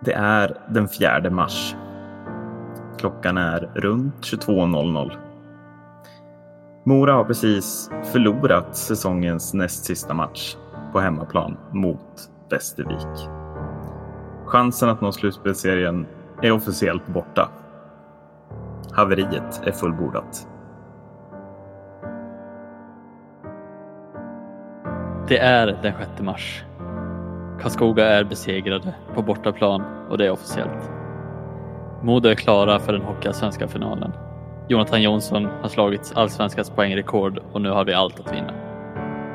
Det är den 4 mars. Klockan är runt 22.00. Mora har precis förlorat säsongens näst sista match på hemmaplan mot Västervik. Chansen att nå slutspelsserien är officiellt borta. Haveriet är fullbordat. Det är den 6 mars. Karlskoga är besegrade på bortaplan och det är officiellt. Modo är klara för den hockeyallsvenska finalen. Jonathan Jonsson har slagit allsvenskans poängrekord och nu har vi allt att vinna.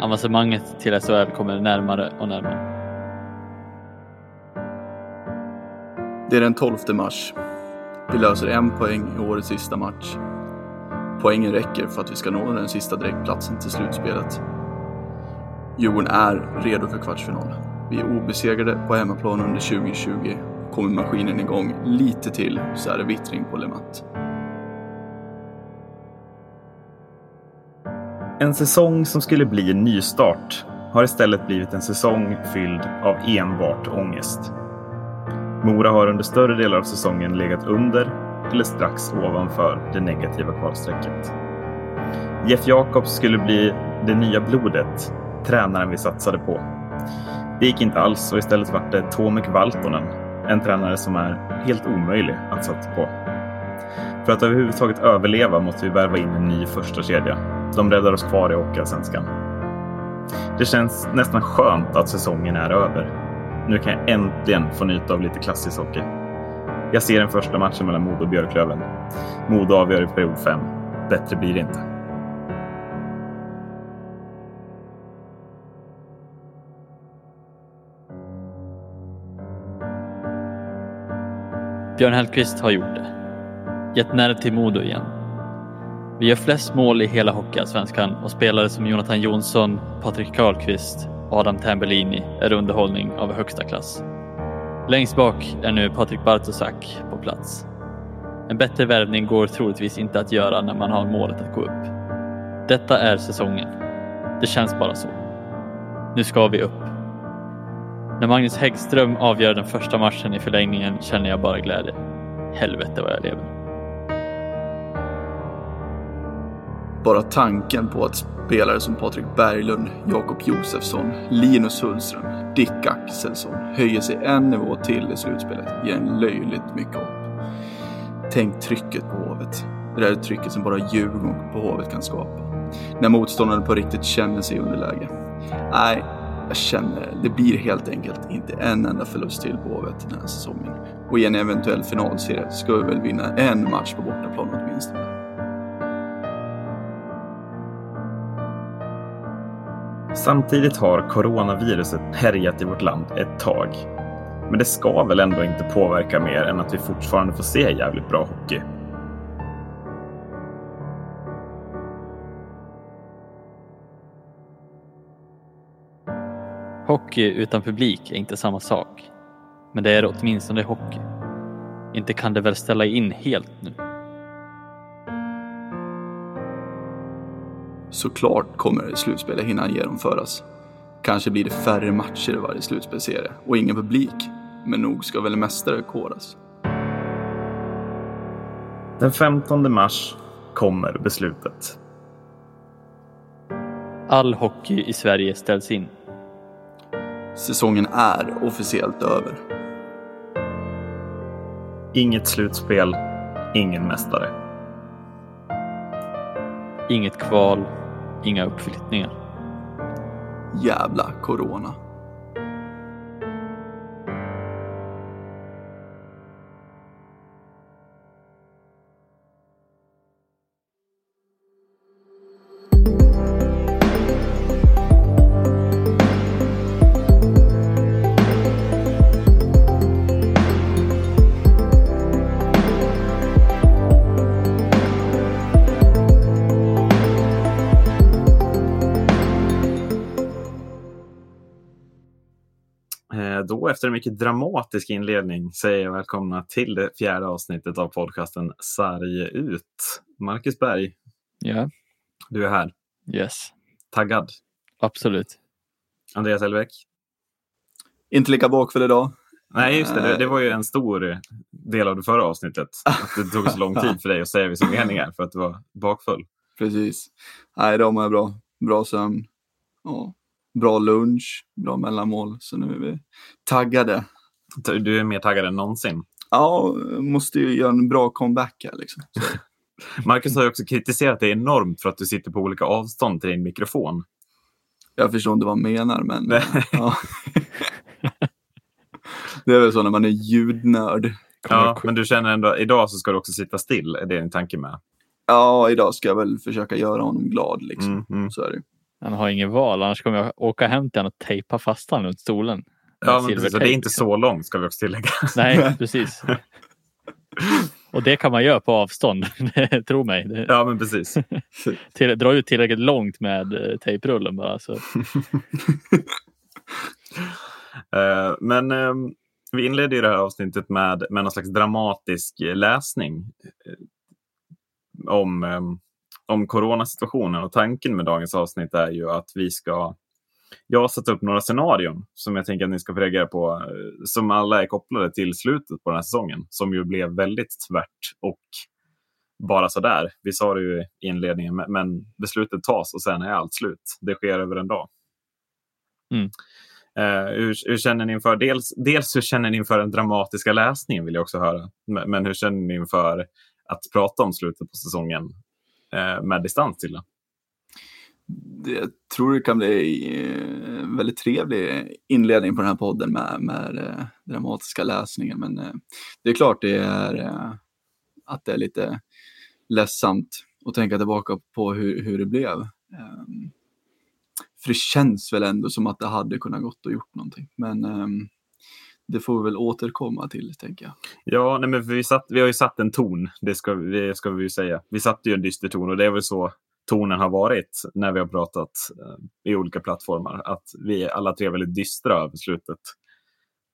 Avancemanget till SHL kommer närmare och närmare. Det är den 12 mars. Vi löser en poäng i årets sista match. Poängen räcker för att vi ska nå den sista direktplatsen till slutspelet. Djurgården är redo för kvartsfinal. Vi är obesegrade på hemmaplan under 2020. Kommer maskinen igång lite till så är det vittring på Lematt. En säsong som skulle bli en nystart har istället blivit en säsong fylld av enbart ångest. Mora har under större delar av säsongen legat under eller strax ovanför det negativa kvalstrecket. Jeff Jakobs skulle bli det nya blodet, tränaren vi satsade på. Det gick inte alls och istället vart det Tomek Valtonen, en tränare som är helt omöjlig att satsa på. För att överhuvudtaget överleva måste vi värva in en ny första kedja. De räddar oss kvar i Hockeyallsvenskan. Det känns nästan skönt att säsongen är över. Nu kan jag äntligen få njuta av lite klassisk hockey. Jag ser den första matchen mellan Modo och Björklöven. Modo avgör i period 5. Bättre blir det inte. Björn Hellkvist har gjort det. Gett nerv till Modo igen. Vi gör flest mål i hela Hockeyallsvenskan och spelare som Jonathan Jonsson, Patrik Karlqvist och Adam Tambellini är underhållning av högsta klass. Längst bak är nu Patrik Bartosak på plats. En bättre värvning går troligtvis inte att göra när man har målet att gå upp. Detta är säsongen. Det känns bara så. Nu ska vi upp. När Magnus Häggström avgör den första matchen i förlängningen känner jag bara glädje. Helvete vad jag lever. Bara tanken på att spelare som Patrik Berglund, Jakob Josefsson, Linus Hultström, Dick Axelsson höjer sig en nivå till i slutspelet ger en löjligt mycket hopp. Tänk trycket på Hovet. Det där trycket som bara Djurgården på Hovet kan skapa. När motståndaren på riktigt känner sig i underläge. Nej, jag känner det blir helt enkelt inte en enda förlust till på Hovet den här säsongen. Och i en eventuell finalserie ska vi väl vinna en match på bortaplan åtminstone. Samtidigt har coronaviruset härjat i vårt land ett tag. Men det ska väl ändå inte påverka mer än att vi fortfarande får se jävligt bra hockey. Hockey utan publik är inte samma sak. Men det är åtminstone hockey. Inte kan det väl ställa in helt nu? Såklart kommer slutspelet hinna genomföras. Kanske blir det färre matcher i varje slutspelserie och ingen publik. Men nog ska väl mästare koras. Den 15 mars kommer beslutet. All hockey i Sverige ställs in. Säsongen är officiellt över. Inget slutspel, ingen mästare. Inget kval, inga uppflyttningar. Jävla corona. Efter en mycket dramatisk inledning säger jag välkomna till det fjärde avsnittet av podcasten Sarg ut. Marcus Berg, Ja, du är här. yes. Taggad. Absolut. Andreas Elbeck. Inte lika bakfull idag. Nej, just det. det. Det var ju en stor del av det förra avsnittet. Att det tog så lång tid för dig att säga vissa meningar för att du var bakfull. Precis. Nej, idag mår jag bra. Bra sömn. Ja. Bra lunch, bra mellanmål. Så nu är vi taggade. Du är mer taggad än någonsin. Ja, måste ju göra en bra comeback här liksom. Marcus har ju också kritiserat dig enormt för att du sitter på olika avstånd till din mikrofon. Jag förstår inte vad han menar, men ja. Det är väl så när man är ljudnörd. Ja, men du känner ändå, idag så ska du också sitta still, är det din tanke med? Ja, idag ska jag väl försöka göra honom glad liksom. Mm, mm. Så är det. Han har ingen val, annars kommer jag åka hem till honom och tejpa fast honom runt stolen. Ja, men precis, det är inte liksom. så långt ska vi också tillägga. Nej, precis. Och det kan man göra på avstånd, tro mig. Ja, men precis. till, dra ut tillräckligt långt med eh, tejprullen bara. Så. Eh, Men eh, vi inledde ju det här avsnittet med, med någon slags dramatisk läsning eh, om, eh, om coronasituationen. Och tanken med dagens avsnitt är ju att vi ska... Jag har satt upp några scenarion som jag tänker att ni ska få reagera på, eh, som alla är kopplade till slutet på den här säsongen, som ju blev väldigt tvärt och bara sådär. Vi sa det ju i inledningen, men- beslutet tas och sen är allt slut. Det sker över en dag. Mm. Eh, hur, hur känner ni inför, dels, dels hur känner ni inför den dramatiska läsningen vill jag också höra. Men, men hur känner ni inför att prata om slutet på säsongen Eh, med distans till det? Det, jag tror det kan bli en väldigt trevlig inledning på den här podden med, med eh, dramatiska läsningen. Men det är klart det är att det är lite ledsamt att tänka tillbaka på hur, hur det blev. Ehm, för det känns väl ändå som att det hade kunnat gått och gjort någonting. Men ehm, det får vi väl återkomma till, tänker jag. Ja, nej, men vi, satt, vi har ju satt en ton, det ska, det ska vi ju säga. Vi satte ju en dyster ton och det är väl så tonen har varit när vi har pratat eh, i olika plattformar. Att vi alla tre är väldigt dystra över slutet.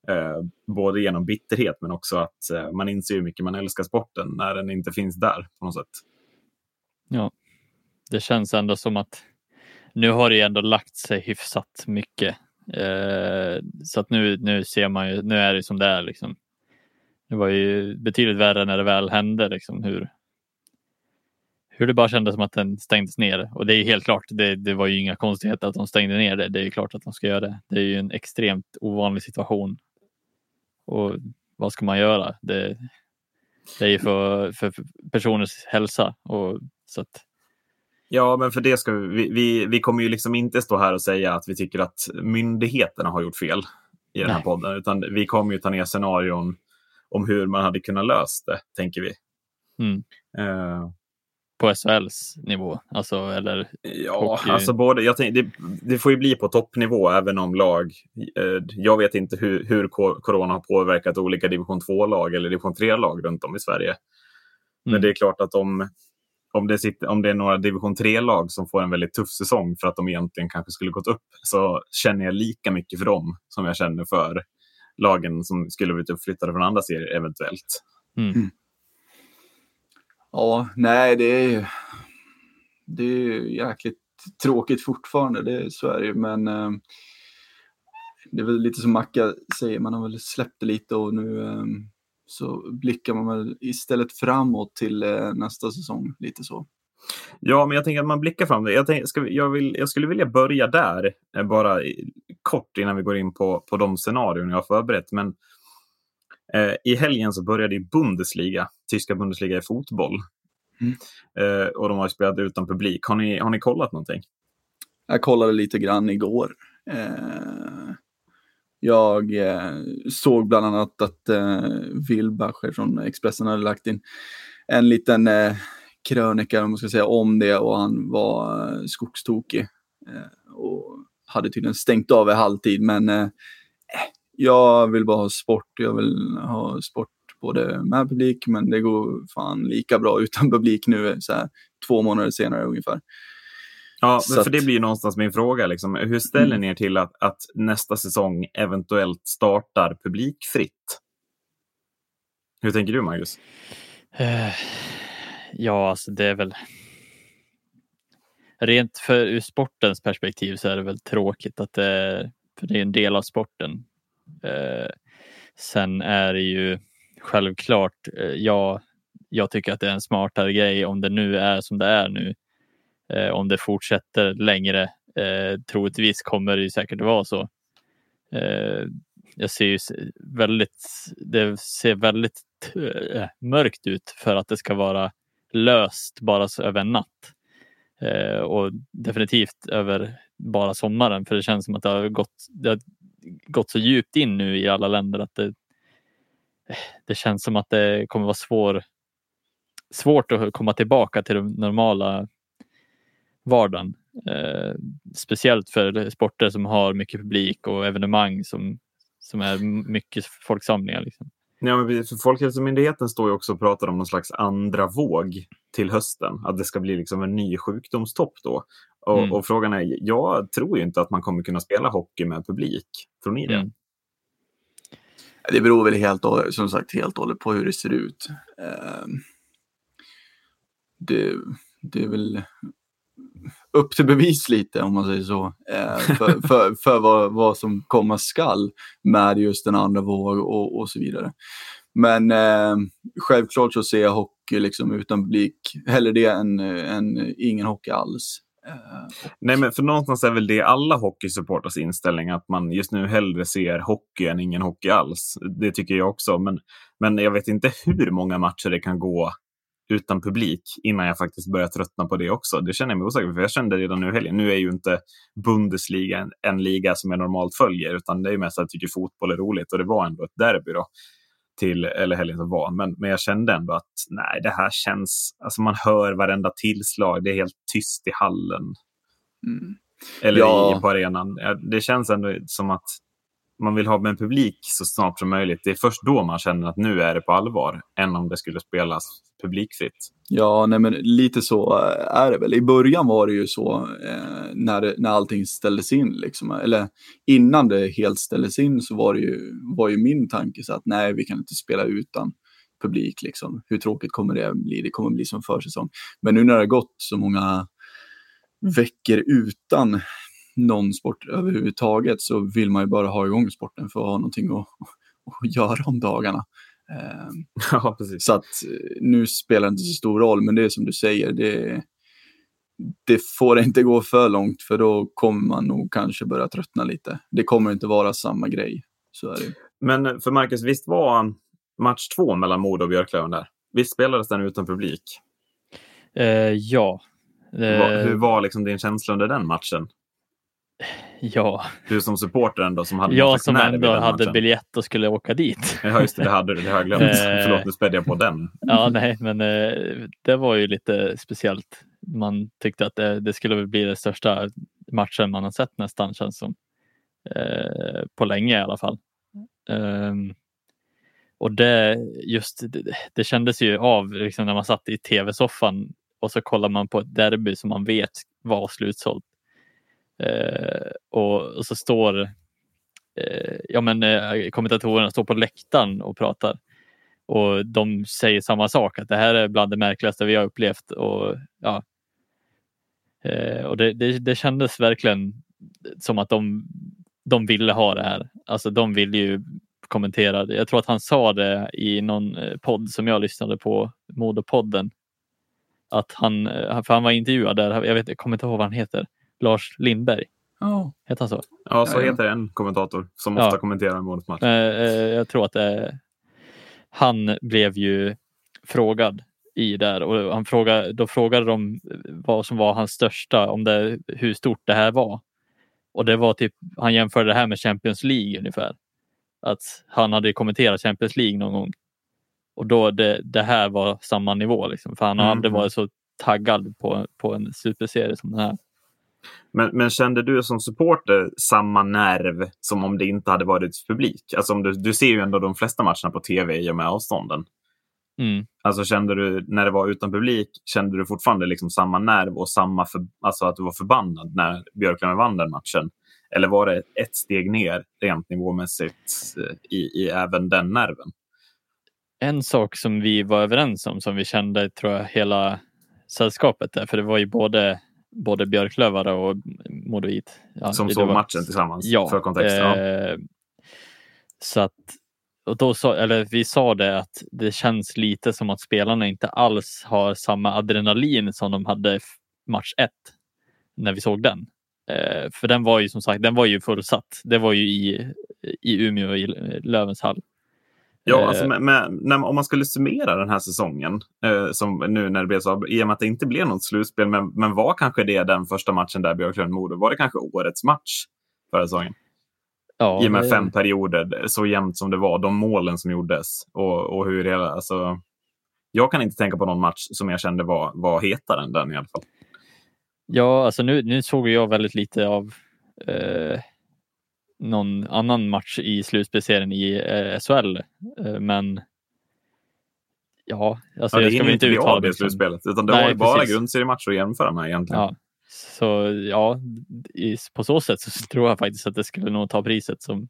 Eh, både genom bitterhet men också att eh, man inser hur mycket man älskar sporten när den inte finns där på något sätt. Det känns ändå som att nu har det ju ändå lagt sig hyfsat mycket. Eh, så att nu, nu ser man ju, nu är det som det är. Liksom. Det var ju betydligt värre när det väl hände. Liksom, hur, hur det bara kändes som att den stängdes ner. Och det är ju helt klart, det, det var ju inga konstigheter att de stängde ner det. Det är ju klart att de ska göra det. Det är ju en extremt ovanlig situation. Och vad ska man göra? Det, det är ju för, för personers hälsa. Och, så att, Ja, men för det ska vi, vi, vi, kommer ju liksom inte stå här och säga att vi tycker att myndigheterna har gjort fel i den här Nej. podden, utan vi kommer ju ta ner scenarion om hur man hade kunnat lösa det, tänker vi. mm, Eh, på SHLs nivå. Alltså, eller, Ja, Hockey. alltså både, jag tänk, det, det får ju bli på toppnivå även om lag... Eh, jag vet inte hur, hur corona har påverkat olika division 2-lag eller division 3-lag runt om i Sverige. Men Mm. det är klart att om, om, det sitter, om det är några division 3-lag som får en väldigt tuff säsong för att de egentligen kanske skulle gått upp så känner jag lika mycket för dem som jag känner för lagen som skulle blivit uppflyttade från andra serier eventuellt. mm, Ja, nej, det är ju det är ju jäkligt tråkigt fortfarande, det, så är det ju. Men eh, det är väl lite som Macka säger, man har väl släppt det lite och nu eh, så blickar man väl istället framåt till eh, nästa säsong, lite så. Ja, men jag tänker att man blickar fram. Jag, tänker, ska jag, vill, jag skulle vilja börja där, eh, bara kort innan vi går in på, på de scenarion jag har förberett. Men eh, i helgen så började ju Bundesliga, tyska Bundesliga i fotboll. Mm. Eh, och de har spelat utan publik. Har ni, har ni kollat någonting? Jag kollade lite grann igår. Eh, jag eh, såg bland annat att eh, Wilbacher från Expressen hade lagt in en liten eh, krönika om, man ska säga, om det och han var eh, skogstokig. Eh, och hade tydligen stängt av i halvtid men eh, eh, jag vill bara ha sport. Jag vill ha sport både med publik men det går fan lika bra utan publik nu så här, två månader senare ungefär. Ja, Så för det blir ju någonstans min fråga. Liksom. Hur ställer Mm. ni er till att, att nästa säsong eventuellt startar publikfritt? Hur tänker du, Marcus? Eh, Ja, alltså det är väl. Rent för ur sportens perspektiv så är det väl tråkigt att det är, för det är en del av sporten. Eh, Sen är det ju självklart, eh, jag, jag tycker att det är en smartare grej om det nu är som det är nu. Eh, om det fortsätter längre, eh, troligtvis kommer det säkert vara så. Eh, jag ser ju väldigt, det ser väldigt eh, mörkt ut för att det ska vara löst bara så över en natt. Eh, och definitivt över bara sommaren för det känns som att det har gått, det har gått så djupt in nu i alla länder att det, eh, det känns som att det kommer vara svår, svårt att komma tillbaka till de normala vardagen. Eh, speciellt för sporter som har mycket publik och evenemang som, som är mycket folksamlingar. Liksom. Ja, men för Folkhälsomyndigheten står ju också och pratar om någon slags andra våg till hösten. Att det ska bli liksom en ny sjukdomstopp då. Och, mm. och frågan är, jag tror ju inte att man kommer kunna spela hockey med publik. Tror ni det? Mm. Det beror väl helt, som sagt helt och hållet på hur det ser ut. Ehm, det, det är väl upp till bevis lite om man säger så. Eh, för för, för vad, vad som komma skall med just den andra våg och, och så vidare. Men eh, självklart så ser jag hockey liksom utan publik, hellre det än, än ingen hockey alls. Eh, Nej, men för någonstans är väl det alla hockeysupporters inställning, att man just nu hellre ser hockey än ingen hockey alls. Det tycker jag också, men, men jag vet inte hur många matcher det kan gå utan publik innan jag faktiskt börjar tröttna på det också. Det känner jag mig osäker för jag kände redan nu helgen. Nu är ju inte Bundesliga en, en liga som jag normalt följer, utan det är mest att jag tycker fotboll är roligt och det var ändå ett derby då till, eller helgen som var. Men, men jag kände ändå att nej, det här känns, alltså man hör varenda tillslag, det är helt tyst i hallen. Mm. Eller ja. i, på arenan. Det känns ändå som att man vill ha med en publik så snart som möjligt. Det är först då man känner att nu är det på allvar, än om det skulle spelas publikfritt. Ja, nej, men lite så är det väl. I början var det ju så eh, när, när allting ställdes in. Liksom. Eller innan det helt ställdes in så var, det ju, var ju min tanke så att nej, vi kan inte spela utan publik. Liksom. Hur tråkigt kommer det bli? Det kommer bli som försäsong. Men nu när det har gått så många veckor utan någon sport överhuvudtaget så vill man ju bara ha igång sporten för att ha någonting att, att göra om dagarna. Ehm, ja, precis. Så att eh, nu spelar det inte så stor roll, men det är som du säger, det, det får inte gå för långt för då kommer man nog kanske börja tröttna lite. Det kommer inte vara samma grej. Så är det. Men för Marcus, visst var match två mellan Modo och Björklöven där? Visst spelades den utan publik? Uh, ja. Uh, hur var liksom din känsla under den matchen? Ja. Du som supporter ändå som hade Jag som ändå hade biljett och skulle åka dit. Ja, just det, det hade du. Det har jag glömt. Eh, Förlåt, nu spädde jag på den. Ja, nej, men eh, det var ju lite speciellt. Man tyckte att det, det skulle bli den största matchen man har sett nästan, känns som. Eh, på länge i alla fall. Ehm, och det, just, det, det kändes ju av liksom, när man satt i tv-soffan och så kollar man på ett derby som man vet var slutsålt Eh, och, och, så står eh, ja, men, eh, kommentatorerna står på läktaren och pratar. Och de säger samma sak, att det här är bland det märkligaste vi har upplevt. Och, ja, eh, och det, det, det kändes verkligen som att de, de ville ha det här. Alltså de ville ju kommentera. Jag tror att han sa det i någon eh, podd som jag lyssnade på, Modopodden. Att han, eh, för han var intervjuad där, jag, vet, jag kommer inte ihåg vad han heter. Lars Lindberg. Oh. Heter han så? Ja, så heter en kommentator som ofta kommenterar månadens match. Eh, jag tror att eh, han blev ju frågad i där och han frågade, då frågade de vad som var hans största, om det, hur stort det här var. Och det var typ, han jämförde det här med Champions League ungefär. Att han hade kommenterat Champions League någon gång. Och då det, det här var samma nivå liksom, för han har mm. aldrig varit så taggad på, på en superserie som den här. Men, men kände du som supporter samma nerv som om det inte hade varit publik? Alltså om du, du ser ju ändå de flesta matcherna på tv i och med avstånden. Mm. Alltså kände du, när det var utan publik, kände du fortfarande liksom samma nerv och samma för, alltså att du var förbannad när Björklöven vann den matchen? Eller var det ett steg ner rent nivåmässigt eh, i, i även den nerven? En sak som vi var överens om, som vi kände tror jag hela sällskapet där, för det var ju både både Björklövare och Modoit. Ja, som såg matchen tillsammans ja, för kontext. Ja. Eh, så att, och då sa, eller vi sa det att det känns lite som att spelarna inte alls har samma adrenalin som de hade match ett när vi såg den. Eh, för den var ju som sagt, den var ju fullsatt. Det var ju i, i Umeå i Lövens hall. Ja, alltså med, med, när, om man skulle summera den här säsongen, eh, som nu när det blev så, i och med att det inte blev något slutspel, men, men var kanske det den första matchen där Björklund-Modo, var det kanske årets match förra säsongen? Ja, I och med det... fem perioder, så jämnt som det var, de målen som gjordes och, och hur det alltså, Jag kan inte tänka på någon match som jag kände var, var hetare än den i alla fall. Ja, alltså nu, nu såg jag väldigt lite av eh, någon annan match i slutspelserien i eh, SHL. Eh, men ja, alltså ja, jag ska väl inte uttala det liksom. slutspelet, utan det Nej, var ju bara grundseriematcher att jämföra med egentligen. Ja. Så ja, i, på så sätt så tror jag faktiskt att det skulle nog ta priset som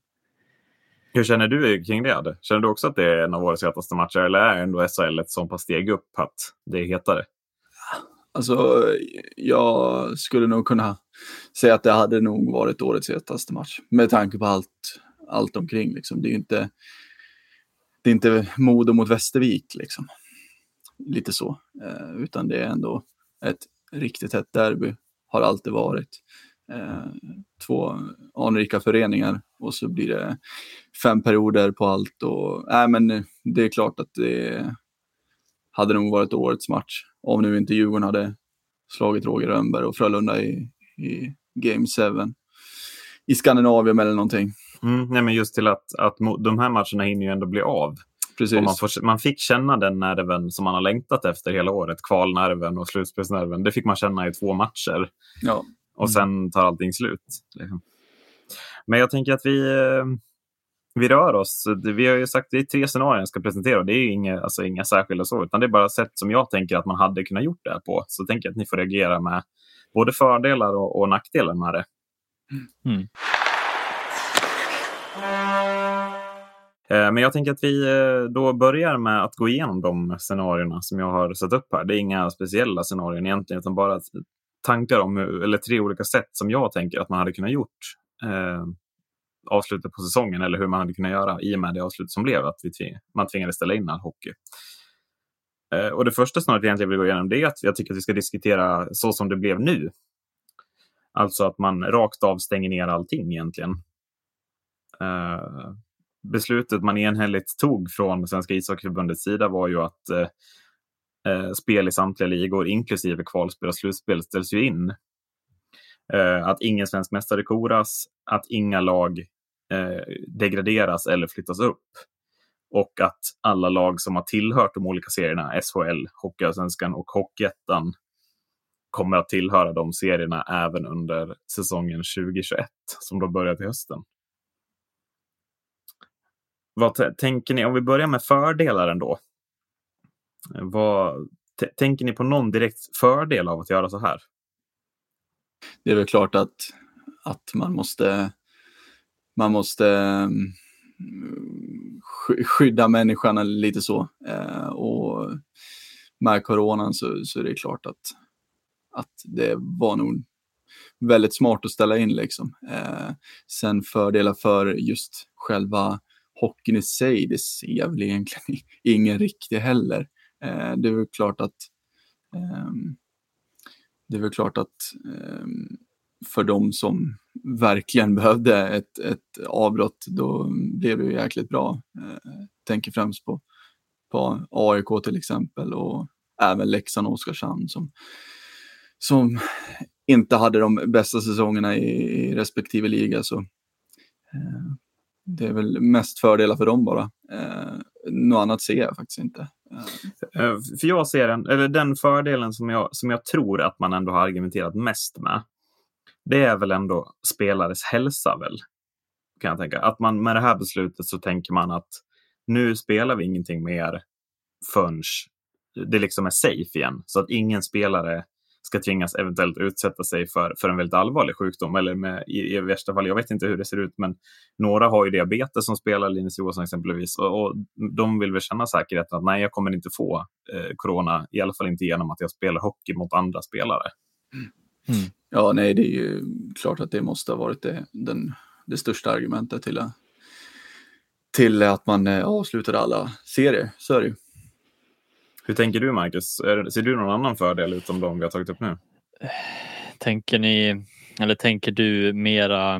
hur känner du kring det? Känner du också att det är en av årets hetaste matcher eller är ändå SHL ett så pass steg upp att det är hetare? Alltså, jag skulle nog kunna säga att det hade nog varit årets hetaste match med tanke på allt, allt omkring. Liksom. Det är ju inte, det är inte Modo mot Västervik, liksom. lite så, eh, utan det är ändå ett riktigt hett derby, har alltid varit. Eh, två anrika föreningar och så blir det fem perioder på allt. Och, äh, men det är klart att det hade nog varit årets match. Om nu inte Djurgården hade slagit Roger Rönnberg och Frölunda i, i Game 7 i Skandinavien eller någonting. Mm, nej, men just till att, att de här matcherna hinner ju ändå bli av. Precis. Man, får, man, fick känna den nerven som man har längtat efter hela året. Kvalnerven och slutspelsnerven. Det fick man känna i två matcher. Ja. Och sen tar allting slut. Liksom. Men jag tänker att vi, eh, vi rör oss. Vi har ju sagt det är tre scenarier jag ska presentera. Det är inga, alltså inga särskilda så, utan det är bara sätt som jag tänker att man hade kunnat gjort det här på. Så tänker jag att ni får reagera med både fördelar och, och nackdelar med det. Mm. Eh, men jag tänker att vi eh, då börjar med att gå igenom de scenarierna som jag har satt upp här. Det är inga speciella scenarier egentligen, utan bara tankar om, eller tre olika sätt som jag tänker att man hade kunnat gjort eh, avslutet på säsongen eller hur man hade kunnat göra i och med det avslut som blev, att vi tving man tvingades ställa in all hockey. Eh, och det första snarare egentligen vill gå igenom det är att jag tycker att vi ska diskutera så som det blev nu. Alltså att man rakt av stänger ner allting egentligen. Eh, beslutet man enhälligt tog från Svenska ishockeyförbundets sida var ju att eh, eh spel i samtliga ligor, inklusive kvalspel och slutspel, ställs ju in. Eh, att ingen svensk mästare koras, att inga lag eh, degraderas eller flyttas upp. Och att alla lag som har tillhört de olika serierna, SHL, Hockeyallsvenskan och Hockeyettan, kommer att tillhöra de serierna även under säsongen 2021 som då börjar till hösten. Vad tänker ni, om vi börjar med fördelar ändå? Eh, vad, tänker ni på någon direkt fördel av att göra så här? Det är väl klart att, att man måste, man måste ehm, skydda människan lite så. Eh, och med coronan så, så är det klart att, att det var nog väldigt smart att ställa in. Liksom. Eh, sen fördelar för just själva hockeyn i sig, det ser jag väl egentligen ingen riktig heller. Eh, det är väl klart att ehm, det är väl klart att ehm, för de som verkligen behövde ett, ett avbrott, då blev det ju jäkligt bra. Eh, tänker främst på, på AIK till exempel och även Leksand och Oskarshamn som, som inte hade de bästa säsongerna i, i respektive liga. Så, eh, det är väl mest fördelar för dem bara. Eh, något annat ser jag faktiskt inte. Eh, eh för jag ser den, eller den fördelen som jag, som jag tror att man ändå har argumenterat mest med. Det är väl ändå spelares hälsa väl? Kan jag tänka. Att man med det här beslutet så tänker man att nu spelar vi ingenting mer förrän det liksom är safe igen. Så att ingen spelare ska tvingas eventuellt utsätta sig för, för en väldigt allvarlig sjukdom. Eller med, i, i värsta fall, jag vet inte hur det ser ut, men några har ju diabetes som spelar, Linus Johansson exempelvis. Och, och de vill väl känna säkerheten att nej, jag kommer inte få eh, corona, i alla fall inte genom att jag spelar hockey mot andra spelare. Mm. Ja, nej, det är ju klart att det måste ha varit det, den, det största argumentet till att, till att man eh, avslutade alla serier. Så är det ju. Hur tänker du Marcus? Ser du någon annan fördel utom de vi har tagit upp nu? Tänker ni, eller tänker du mera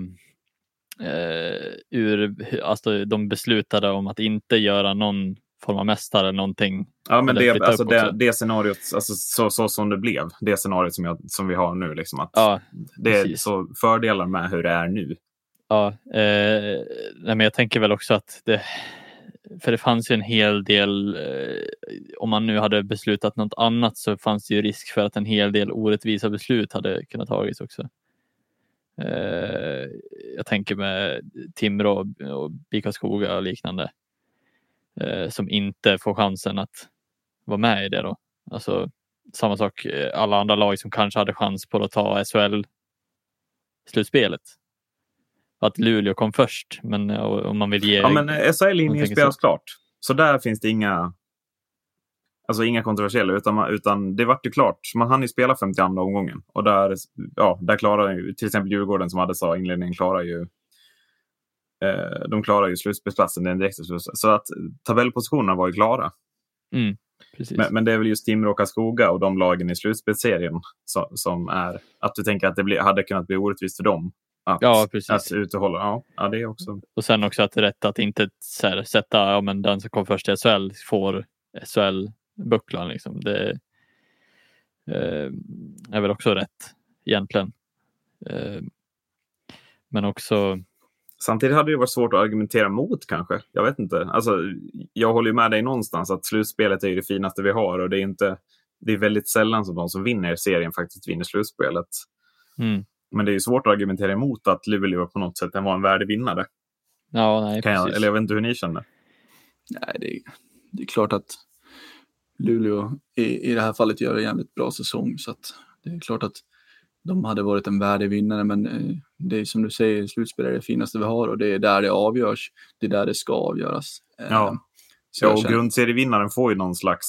eh, ur, alltså de beslutade om att inte göra någon form av mästare eller någonting? Ja, men det, alltså det, det scenariot, alltså så, så som det blev, det scenariot som, jag, som vi har nu, liksom, att Ja, det är precis. så fördelar med hur det är nu. Ja, eh, nej, men jag tänker väl också att det, för det fanns ju en hel del, eh, om man nu hade beslutat något annat så fanns det ju risk för att en hel del orättvisa beslut hade kunnat tagits också. Eh, jag tänker med Timrå och- och BIK Karlskoga och liknande eh, som inte får chansen att vara med i det då. Alltså samma sak, eh, alla andra lag som kanske hade chans på att ta SHL-slutspelet. Att Luleå kom först, men eh, om man vill ge... Ja, men SHL-linjen spelas så. klart. Så där finns det inga, alltså inga kontroversiella, utan, utan det vart ju klart. Man hann ju spela 52 omgången. Och där, ja, där klarar ju till exempel Djurgården som hade sa inledningen klarar ju de klarar ju slutspelsplatsen, den direkta slutspel. Så att tabellpositionerna var ju klara. Mm. Men, men det är väl just Timrå och Karlskoga och de lagen i slutspelsserien som, som är att du tänker att det bli, hade kunnat bli orättvist för dem. Att, Ja, precis. Att ut och hålla. Ja, ja, det också. Och sen också att det är rätt att inte här, sätta ja, men den som kom först i SHL får SHL-bucklan. Liksom. Det eh, är väl också rätt egentligen. Eh, men också, Samtidigt hade det varit svårt att argumentera mot kanske. Jag vet inte. Alltså, jag håller ju med dig någonstans att slutspelet är ju det finaste vi har och det är inte. Det är väldigt sällan som de som vinner serien faktiskt vinner slutspelet. mm, Men det är ju svårt att argumentera emot att Luleå på något sätt var en värdig vinnare. ja, nej, Kan jag, precis. eller jag vet inte hur ni känner. Nej, det, är, det är klart att Luleå i, i det här fallet gör en jävligt bra säsong. Så att det är klart att de hade varit en värdig vinnare. Men eh, det är som du säger, slutspel är det finaste vi har och det är där det avgörs. Det är där det ska avgöras. Eh, Ja. Så Ja, och känner- grundserievinnaren får ju någon slags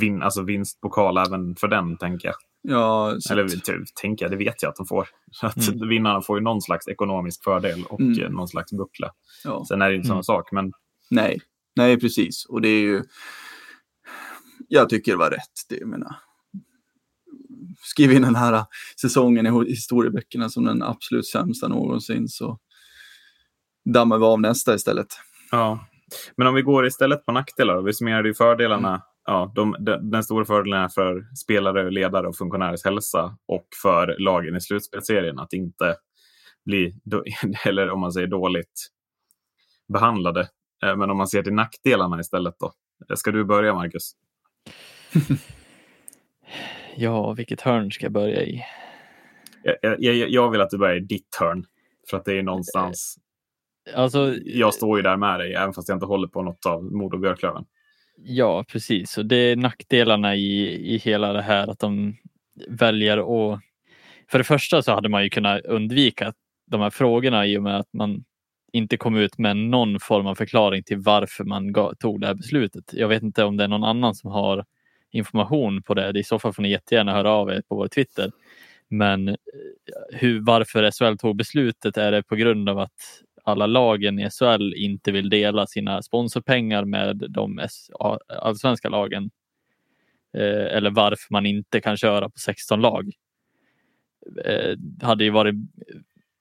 vin, alltså vinstpokal även för den, tänker jag. ja, så Eller att- typ, tänker jag, det vet jag att de får. Så Att Mm. Vinnarna får ju någon slags ekonomisk fördel och Mm. eh, någon slags buckla. ja. Sen är det inte samma Mm. sak, men Nej, nej precis. Och det är ju... Jag tycker det var rätt. Det, jag menar, skriv in den här säsongen i historieböckerna som den absolut sämsta någonsin så dammar vi av nästa istället. Ja, men om vi går istället på nackdelar vi summerar ju fördelarna. Mm. Ja, de, de, den stora fördelen är för spelare, ledare och funktionärers hälsa och för lagen i slutspelsserien att inte bli, eller om man säger dåligt behandlade. Eh, Men om man ser till nackdelarna istället då. Ska du börja, Marcus? Ja, vilket hörn ska jag börja i? Jag, jag, jag vill att du börjar i ditt hörn. För att det är någonstans, Alltså, jag står ju där med dig, även fast jag inte håller på något av Modo och Björklöven. Ja, precis. Och det är nackdelarna i, i hela det här att de väljer att... För det första så hade man ju kunnat undvika de här frågorna i och med att man inte kom ut med någon form av förklaring till varför man tog det här beslutet. Jag vet inte om det är någon annan som har information på det. I så fall får ni jättegärna höra av er på vår Twitter. Men eh, hur, varför SHL tog beslutet är det på grund av att alla lagen i SHL inte vill dela sina sponsorpengar med de allsvenska lagen. Eh, eller varför man inte kan köra på 16 lag. Eh, hade ju varit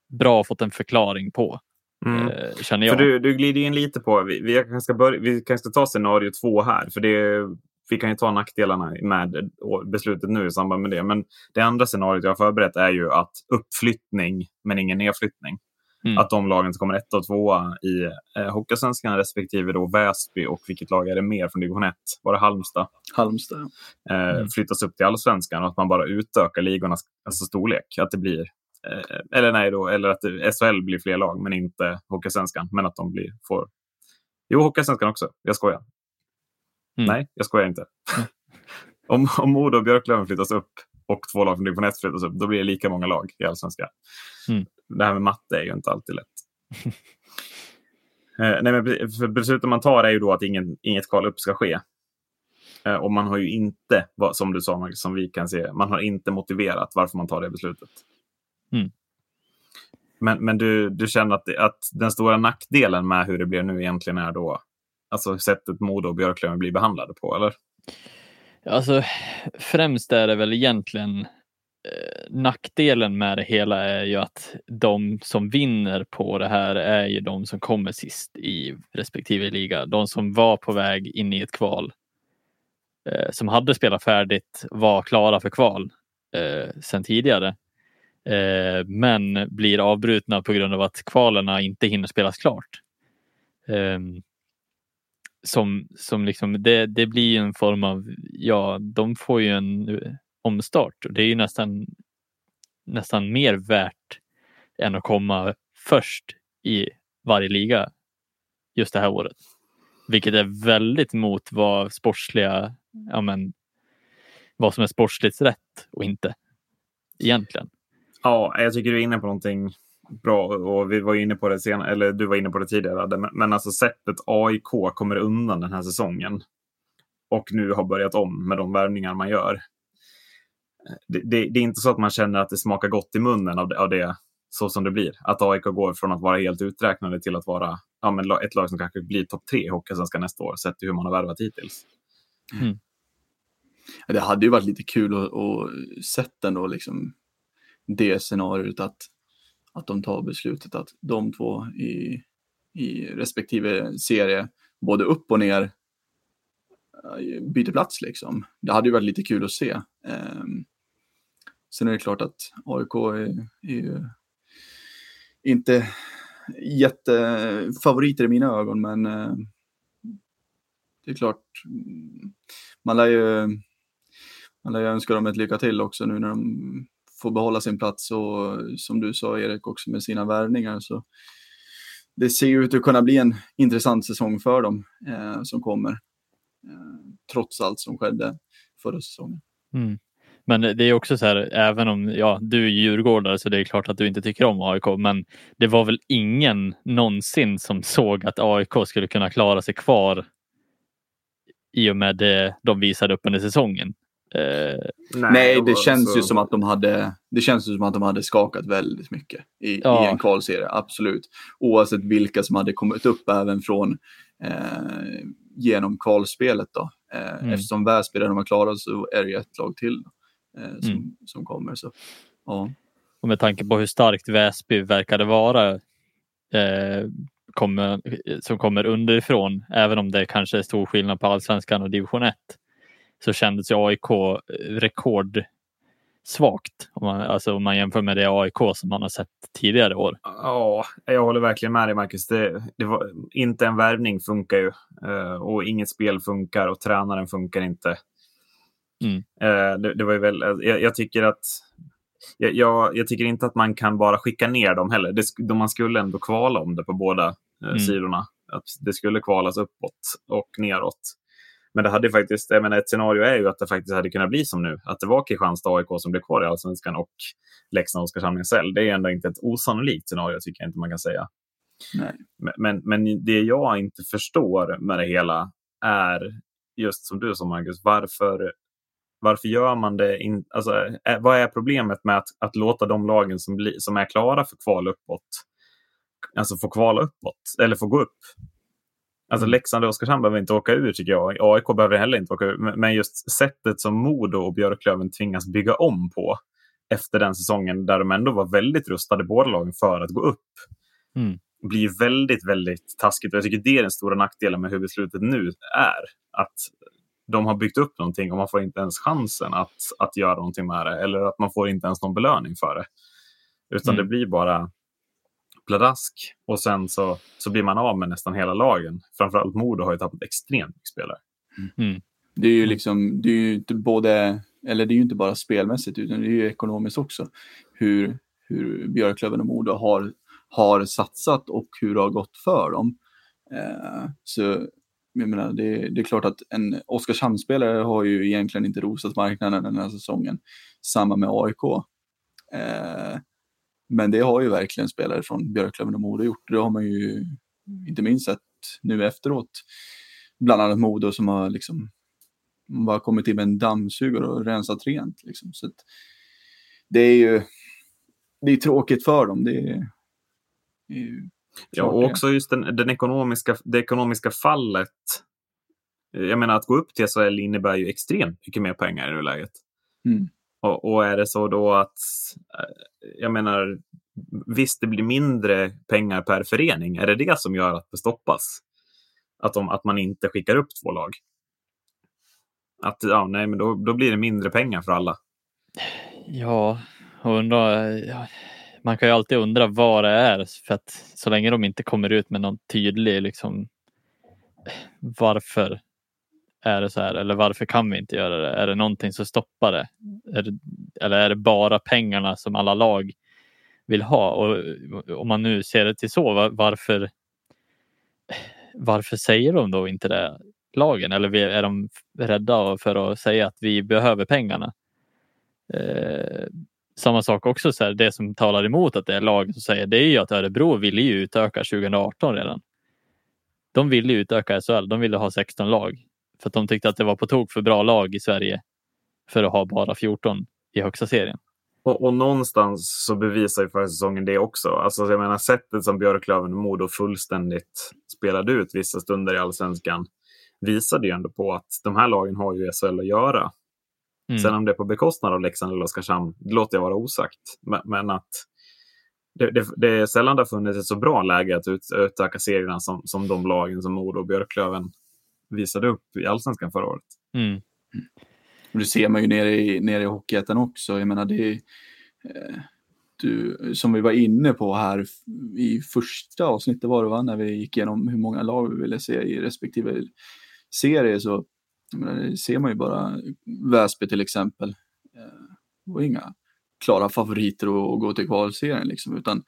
bra att fått en förklaring på, Mm. eh, känner För jag. du, du glider in lite på, vi, vi, kanske ska börja, vi kanske ska ta scenario två här, för det, vi kan ju ta nackdelarna med beslutet nu i samband med det. Men det andra scenariot jag har förberett är ju att uppflyttning, men ingen nedflyttning. Mm. Att de lagen som kommer etta och tvåa i eh, Hockeyallsvenskan respektive då Väsby och vilket lag är det mer från division 1? Var det Halmstad? Halmstad. eh, Mm. flyttas upp till allsvenskan och att man bara utökar ligornas alltså, storlek. Att det blir, eh, eller nej då, eller att det, SHL blir fler lag men inte Hockeysvenskan. Men att de blir, får... Jo, Hockeysvenskan också. Jag skojar. Mm. Nej, jag skojar inte. om, om Modo och Björklöven flyttas upp och två lag från division 1 flyttas upp, då blir det lika många lag i allsvenskan. Mm. Det här med matte är ju inte alltid lätt. Eh, nej, men för beslutet man tar är ju då att ingen, inget kval upp ska ske. Eh, och man har ju inte, som du sa Marcus, som vi kan se, man har inte motiverat varför man tar det beslutet. Mm. Men, men du, du känner att, att den stora nackdelen med hur det blir nu egentligen är då alltså sättet Modo och Björklöven blir behandlade på, eller? Alltså, främst är det väl egentligen eh, nackdelen med det hela är ju att de som vinner på det här är ju de som kommer sist i respektive liga. De som var på väg in i ett kval, eh, som hade spelat färdigt, var klara för kval eh, sedan tidigare. Eh, men blir avbrutna på grund av att kvalerna inte hinner spelas klart. Um, som, som liksom, det, det blir en form av, ja, de får ju en eh, omstart och det är ju nästan, nästan mer värt än att komma först i varje liga just det här året. Vilket är väldigt mot vad sportsliga, ja men, vad som är sportsligt rätt och inte egentligen. Ja, jag tycker du är inne på någonting bra och vi var inne på det senare, eller du var inne på det tidigare. Men, men alltså sättet AIK kommer undan den här säsongen och nu har börjat om med de värvningar man gör. Det, det, det, är inte så att man känner att det smakar gott i munnen av det, av det, så som det blir. Att AIK går från att vara helt uträknade till att vara ja, men ett lag som kanske blir topp tre i Hockeysvenskan nästa år, sett till hur man har värvat hittills. Mm. Det hade ju varit lite kul att, att sett ändå liksom det scenariot att att de tar beslutet att de två i, i respektive serie, både upp och ner, eh, byter plats liksom. Det hade ju varit lite kul att se. Um, sen är det klart att AIK är, är ju inte jättefavoriter i mina ögon, men uh, det är klart, mm, man lär ju, man lär ju önska dem ett lycka till också nu när de får behålla sin plats och som du sa Erik också med sina värvningar så det ser ut att kunna bli en intressant säsong för dem eh, som kommer. Eh, trots allt som skedde förra säsongen. Mm. Men det är också så här, även om ja, du är djurgårdare så det är klart att du inte tycker om AIK, men det var väl ingen någonsin som såg att AIK skulle kunna klara sig kvar i och med det de visade upp under säsongen. Eh, nej, nej, det känns så... ju som att de hade det känns som att de hade skakat väldigt mycket i, ja. i en kvalserie, absolut. Oavsett vilka som hade kommit upp även från eh, genom kvalspelet då. Eh, mm. Eftersom Väsby de har klarat så är det ju ett lag till eh, som, mm. som kommer. Så, ja. Och med tanke på hur starkt Väsby verkade vara eh, kommer, som kommer underifrån, även om det kanske är stor skillnad på allsvenskan och division 1, så kändes ju AIK rekordsvagt om man, alltså om man jämför med det AIK som man har sett tidigare år. Ja, jag håller verkligen med dig Marcus. Det, det var, inte en värvning funkar ju uh, och inget spel funkar och tränaren funkar inte. Mm. Uh, det, det, var ju väl, jag, jag tycker att jag, jag, jag, tycker inte att man kan bara skicka ner dem heller. Det, man skulle ändå kvala om det på båda mm. sidorna. Att det skulle kvalas uppåt och neråt. Men det hade faktiskt, jag menar, ett scenario är ju att det faktiskt hade kunnat bli som nu. Att det var Kristianstad AIK som blev kvar i Allsvenskan och Leksand Oskarshamn SL. Det är ändå inte ett osannolikt scenario tycker jag inte man kan säga. Nej. Men, men, det jag inte förstår med det hela är just som du sa Marcus, varför, varför gör man det? In, alltså, vad är problemet med att, att låta de lagen som, bli, som är klara för kval uppåt, alltså få kvala uppåt eller få gå upp? Alltså mm. Leksand och Oskarshamn behöver inte åka ur tycker jag. AIK behöver heller inte åka ur. Men just sättet som Modo och Björklöven tvingas bygga om på efter den säsongen där de ändå var väldigt rustade båda lagen för att gå upp. Mm. blir väldigt, väldigt taskigt. Och jag tycker det är den stora nackdelen med hur beslutet nu är. Att de har byggt upp någonting och man får inte ens chansen att, att göra någonting med det. Eller att man får inte ens någon belöning för det. Utan mm. det blir bara pladask och sen så, så blir man av med nästan hela lagen. Framförallt Modo har ju tappat extremt mycket spelare. Mm. Det är ju liksom, det är ju inte både, eller det är ju inte bara spelmässigt utan det är ju ekonomiskt också. Hur, hur Björklöven och Modo har, har satsat och hur det har gått för dem. Eh, så jag menar, det, det, är klart att en Oskarshamnsspelare har ju egentligen inte rosat marknaden den här säsongen. Samma med AIK. Eh, men det har ju verkligen spelare från Björklöven och Modo gjort. Det har man ju inte minst sett nu efteråt. Bland annat Modo som har liksom bara kommit in med en dammsugare och rensat rent. Liksom. Så det är ju det är tråkigt för dem. Det är, Ja, och också just den, den ekonomiska, det ekonomiska fallet. Jag menar att gå upp till SHL innebär ju extremt mycket mer pengar i nuläget. Mm. Och, och, är det så då att, eh, jag menar, visst det blir mindre pengar per förening. Är det det som gör att det stoppas? Att, de, att man inte skickar upp två lag? Att ja, nej, men då, då blir det mindre pengar för alla. Ja, och undra, ja, man kan ju alltid undra vad det är för att så länge de inte kommer ut med någon tydlig liksom varför är det så här eller varför kan vi inte göra det? Är det någonting som stoppar det? Är det eller är det bara pengarna som alla lag vill ha? Och om man nu ser det till så, varför varför säger de då inte det lagen? Eller är de rädda för att säga att vi behöver pengarna? Eh, samma sak också, så här, det som talar emot att det är lagen som säger det är ju att Örebro ville ju utöka 2018 redan. De ville utöka SHL, de ville ha 16 lag för att de tyckte att det var på tok för bra lag i Sverige för att ha bara 14 i högsta serien. Och, och någonstans så bevisar ju förra säsongen det också. Alltså, jag menar sättet som Björklöven och Modo fullständigt spelade ut vissa stunder i allsvenskan visade ju ändå på att de här lagen har ju SHL att göra. Mm. Sen om det är på bekostnad av Leksand eller Oskarshamn, det låter jag vara osagt. Men, men att det, det, det, är sällan det har funnits ett så bra läge att ut, utöka serierna som, som de lagen som Modo och Björklöven visade upp i allsvenskan förra året. Mm. Det ser man ju nere i, nere i Hockeyettan också. Jag menar, det är, eh, du, som vi var inne på här i första avsnittet var det va, när vi gick igenom hur många lag vi ville se i respektive serie så menar, det ser man ju bara Väsby till exempel. Eh, det var inga klara favoriter att, att gå till kvalserien liksom, utan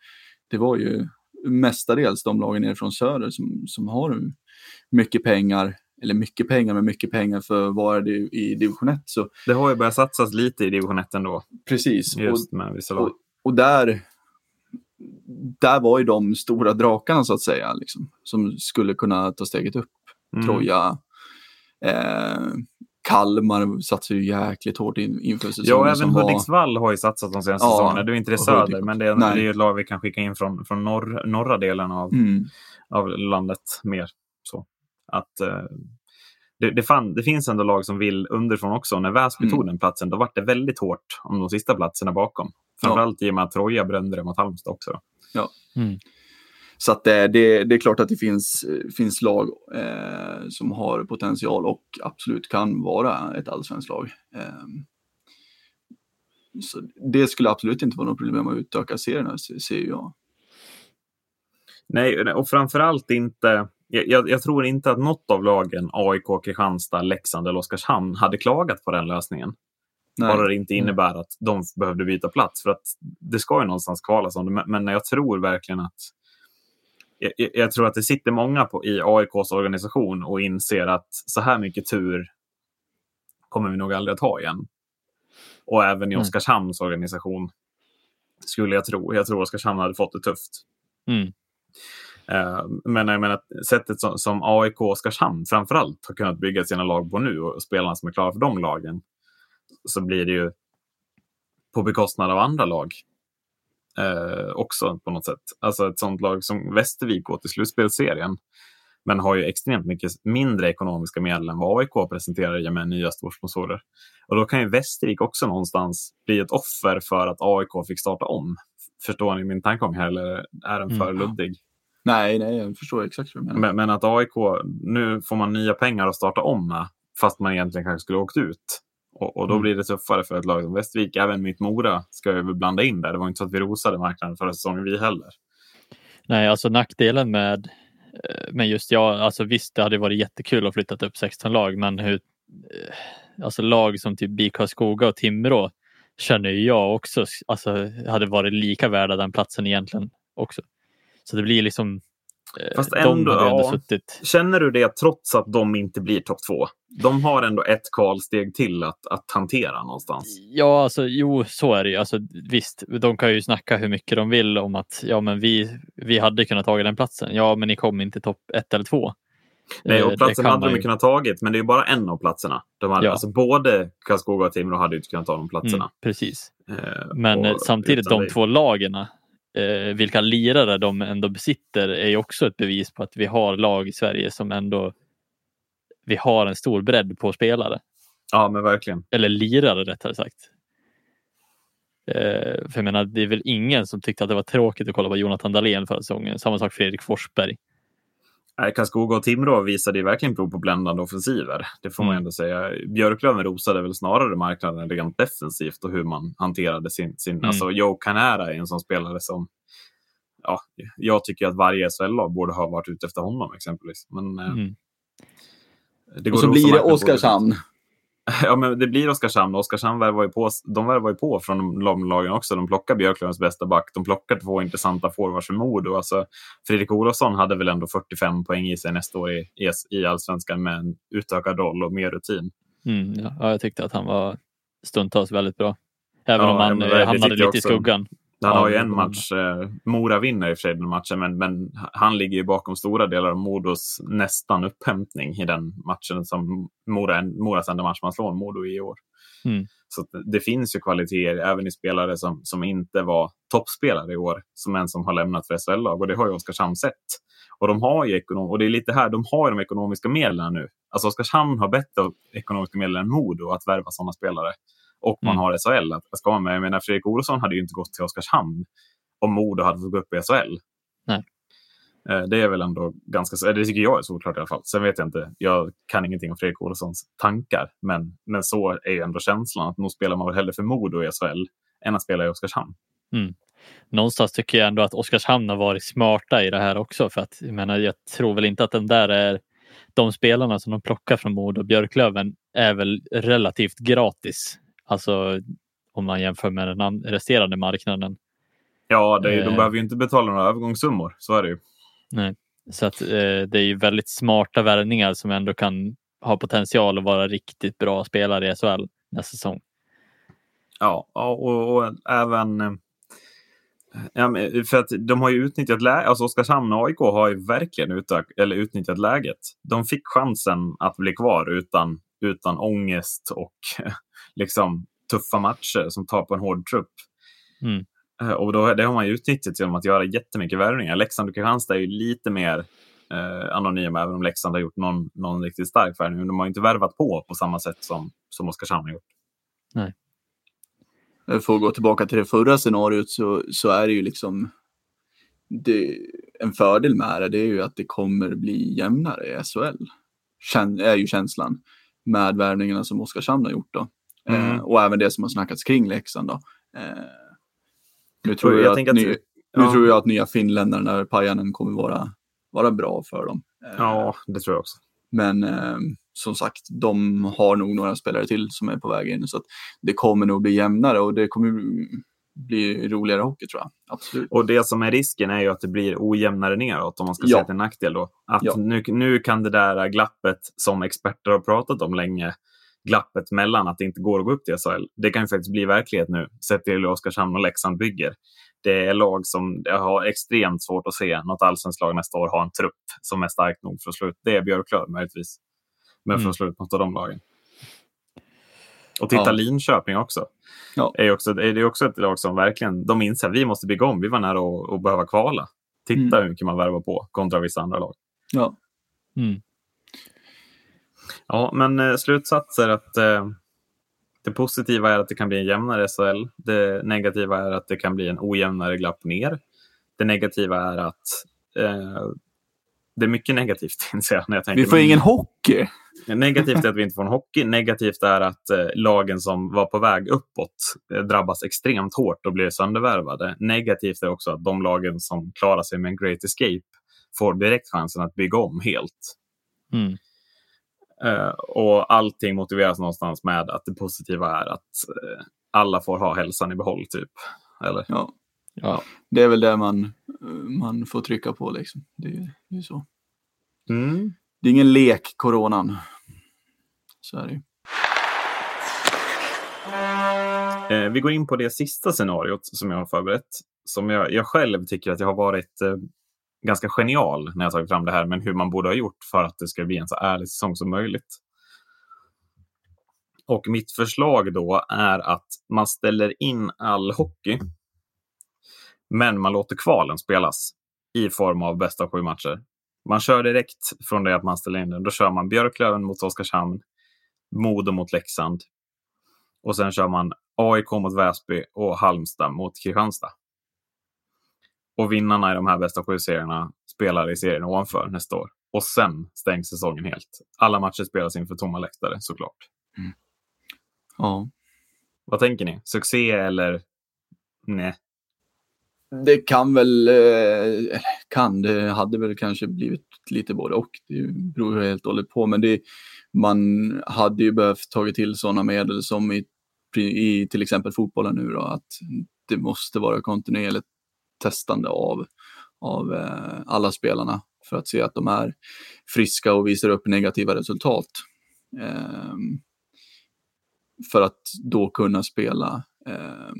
det var ju mestadels de lagen nere från söder som, som har mycket pengar eller mycket pengar, men mycket pengar för att vara i division 1. Så... Det har ju börjat satsas lite i division 1 ändå. Precis. Just med vissa lag. Och, och, där, där var ju de stora drakarna så att säga, liksom, som skulle kunna ta steget upp. Mm. Troja, eh, Kalmar satsar ju jäkligt hårt in, inför säsongen. Ja, även Hudiksvall var... har ju satsat de senaste ja, säsongerna. Det är inte det söder, men det är, det är ett lag vi kan skicka in från, från norr, norra delen av, mm. av landet mer. Så. Att, eh, det, det, fan, det, finns ändå lag som vill underifrån också. När Väsby mm. tog den platsen, då var det väldigt hårt om de sista platserna bakom. Framförallt ja. i och med att Troja brände det mot Halmstad också. Då. Ja. Mm. Så att det, det, det, är klart att det finns, finns lag eh, som har potential och absolut kan vara ett allsvenskt lag. Eh, så det skulle absolut inte vara något problem att utöka serierna, ser jag. Nej, och framförallt inte jag, jag, tror inte att något av lagen, AIK, Kristianstad, Leksand eller Oskarshamn, hade klagat på den lösningen. Nej. Bara det inte mm. innebär att de behövde byta plats. För att det ska ju någonstans kvalas om det. Men jag tror verkligen att jag, jag, tror att det sitter många på, i AIKs organisation och inser att så här mycket tur kommer vi nog aldrig att ha igen. Och även i mm. Oskarshamns organisation skulle jag tro. Jag tror Oskarshamn hade fått det tufft. Mm. Eh, men jag menar, sättet som, som AIK och Oskarshamn framförallt har kunnat bygga sina lag på nu och spelarna som är klara för de lagen så blir det ju på bekostnad av andra lag eh, också på något sätt. Alltså ett sånt lag som Västervik går till slutspelsserien men har ju extremt mycket mindre ekonomiska medel än vad AIK presenterar i och med nya storsponsorer. Och då kan ju Västervik också någonstans bli ett offer för att AIK fick starta om. Förstår ni min tankegång här eller är den för mm. luddig? Nej, nej, jag förstår exakt vad du menar. Men, men, att AIK, nu får man nya pengar att starta om med, fast man egentligen kanske skulle åkt ut. Och, och då mm. blir det tuffare för ett lag som Västervik. Även mitt Mora ska jag väl blanda in där. Det var inte så att vi rosade marknaden förra säsongen vi heller. Nej, alltså nackdelen med, eh, med just ja, alltså visst det hade varit jättekul att flytta upp 16 lag, men hur, eh, alltså lag som typ BIK Skoga och Timrå känner jag också alltså, hade varit lika värda den platsen egentligen också. Så det blir liksom eh, Fast ändå, ja. suttit... Känner du det trots att de inte blir topp två? De har ändå ett kvalsteg till att, att hantera någonstans. Ja, alltså, jo, så är det ju. Alltså, visst, de kan ju snacka hur mycket de vill om att ja, men vi, vi hade kunnat ta den platsen. Ja, men ni kom inte topp ett eller två. Nej, och eh, platsen hade de ju kunnat tagit, men det är bara en av platserna. De hade, ja. alltså, både Karlskoga och Timrå hade inte kunnat ta de platserna. Mm, precis. Eh, men samtidigt, de två lagen eh, vilka lirare de ändå besitter är ju också ett bevis på att vi har lag i Sverige som ändå vi har en stor bredd på spelare. Ja, men verkligen. Eller lirare rättare sagt. Eh, för jag menar, det är väl ingen som tyckte att det var tråkigt att kolla på Jonathan Dahlén förra säsongen. Samma sak Fredrik Forsberg. Karlskoga och Timrå visade ju verkligen prov på bländande offensiver. Det får man Mm. ändå säga. Björklöven rosade väl snarare marknaden rent defensivt och hur man hanterade sin... sin Mm. Alltså Joe Canara är en sån spelare som... Ja, jag tycker att varje SHL-lag borde ha varit ute efter honom exempelvis. Men eh, Mm. det Och så blir det Oskarshamn. Ja, men det blir Oskarshamn. Oskarshamn värvar ju på, de värvar ju på från de lagen också. De plockar Björklövens bästa back. De plockar två intressanta forwards för Modo. Alltså, Fredrik Olofsson hade väl ändå 45 poäng i sig nästa år i, i, allsvenskan med en utökad roll och mer rutin. Mm, ja. ja, jag tyckte att han var stundtals väldigt bra. Även Ja, om han eh, hamnade lite i skuggan. Han har ju en match, eh, Mora vinner i och för sig den matchen, men, men han ligger ju bakom stora delar av Modos nästan upphämtning i den matchen som Mora, Moras enda match man slår Modo i år. Mm. Så det finns ju kvaliteter även i spelare som, som inte var toppspelare i år, som en som har lämnat för SHL-lag och det har ju Oskarshamn sett. Och de har ju ekonom och det är lite här, de har de ekonomiska medlen nu. Alltså Oskarshamn har bättre ekonomiska medel än Modo att värva sådana spelare. Och man Mm. har SHL att att ska med. Jag menar, Fredrik Olofsson hade ju inte gått till Oskarshamn om Modo hade fått gå upp i SHL. Nej. Eh, Det är väl ändå ganska, det tycker jag är såklart i alla fall. Sen vet jag inte, jag kan ingenting om Fredrik Olofssons tankar, men, men så är ju ändå känslan att nog spelar man väl hellre för Modo i SHL än att spela i Oskarshamn. Någonstans tycker jag ändå att Oskarshamn har varit smarta i det här också. För att jag, menar, jag tror väl inte att den där är de spelarna som de plockar från Modo och Björklöven är väl relativt gratis. Alltså om man jämför med den an- resterande marknaden. Ja, det är, ju- de Eh. behöver ju inte betala några övergångssummor, så är det ju. Nej. Så att, eh, det är ju väldigt smarta värvningar som ändå kan ha potential att vara riktigt bra spelare i SHL nästa säsong. Ja, och, och även... eh, Ja, för att de har ju utnyttjat läget. Alltså Oskarshamn och AIK har ju verkligen utök, eller utnyttjat läget. De fick chansen att bli kvar utan, utan ångest och liksom tuffa matcher som tar på en hård trupp. Mm. Eh, Och då, det har man ju utnyttjat genom att göra jättemycket värvningar. Leksand och Kristianstad är ju lite mer eh, anonyma, även om Leksand har gjort någon, någon riktigt stark värvning. Men de har ju inte värvat på på samma sätt som, som Oskarshamn har gjort. För att gå tillbaka till det förra scenariot så, så är det ju liksom det, en fördel med det, det är ju att det kommer bli jämnare i SHL. Kän, är ju känslan med värvningarna som Oskarshamn har gjort då. Mm. Eh, och även det som har snackats kring Leksand då. Eh, nu tror jag, jag att, att- ny, nu ja. tror jag att nya finländarna, Pajanen, kommer vara, vara bra för dem. Eh, Ja, det tror jag också. Men som sagt, de har nog några spelare till som är på väg in. Så det kommer nog bli jämnare och det kommer bli roligare hockey tror jag. Absolut. Och det som är risken är ju att det blir ojämnare neråt om man ska Ja. säga till nackdel då. Att Ja. nu, nu kan det där glappet som experter har pratat om länge, glappet mellan att det inte går att gå upp till SHL, det kan ju faktiskt bli verklighet nu, sett till hur Oskarshamn och Leksand bygger. Det är lag som har extremt svårt att se något allsvenskt lag nästa år ha en trupp som är stark nog för att slå ut. Det är Björklöven möjligtvis. Men för Mm. att slå ut något av de lagen. Och titta Ja. Linköping också. Ja. Är också, är det också ett lag som verkligen, de inser att vi måste bygga om. Vi var nära att, att behöva kvala. Titta hur mycket man värvar på kontra vissa andra lag. Ja. Mm. Ja, men eh, slutsats är att eh, det positiva är att det kan bli en jämnare SHL. Det negativa är att det kan bli en ojämnare glapp ner. Det negativa är att eh, det är mycket negativt inser jag när jag tänker. Vi får ingen hockey. Negativt är att vi inte får en hockey. Negativt är att eh, lagen som var på väg uppåt eh, drabbas extremt hårt och blir söndervärvade. Negativt är också att de lagen som klarar sig med en great escape får direkt chansen att bygga om helt. Mm. Eh, och allting motiveras någonstans med att det positiva är att eh, alla får ha hälsan i behåll, typ. Eller? Ja. Ja. Det är väl det man, eh, man får trycka på liksom. Det, är- det är så. Mm. Det är ingen lek, coronan. Så är det ju. Eh, vi går in på det sista scenariot som jag har förberett. Som jag, jag själv tycker att jag har varit eh, ganska genial när jag tagit fram det här, men hur man borde ha gjort för att det ska bli en så ärlig säsong som möjligt. Och mitt förslag då är att man ställer in all hockey. Men man låter kvalen spelas i form av bästa av sju matcher. Man kör direkt från det att man ställer in den. Då kör man Björklöven mot Oskarshamn, Modo mot Leksand och sen kör man AIK mot Väsby och Halmstad mot Kristianstad. Och vinnarna i de här bästa sju serierna spelar i serien ovanför nästa år. Och sen stängs säsongen helt. Alla matcher spelas inför tomma läktare såklart. Mm. Ja. Vad tänker ni? Succé eller nej? Det kan väl, eh, kan, det hade väl kanske blivit lite både och. Det beror helt och hållet på, men det, man hade ju behövt tagit till sådana medel som i, i till exempel fotbollen nu då, att det måste vara kontinuerligt testande av, av eh, alla spelarna för att se att de är friska och visar upp negativa resultat. Eh, för att då kunna spela. Eh,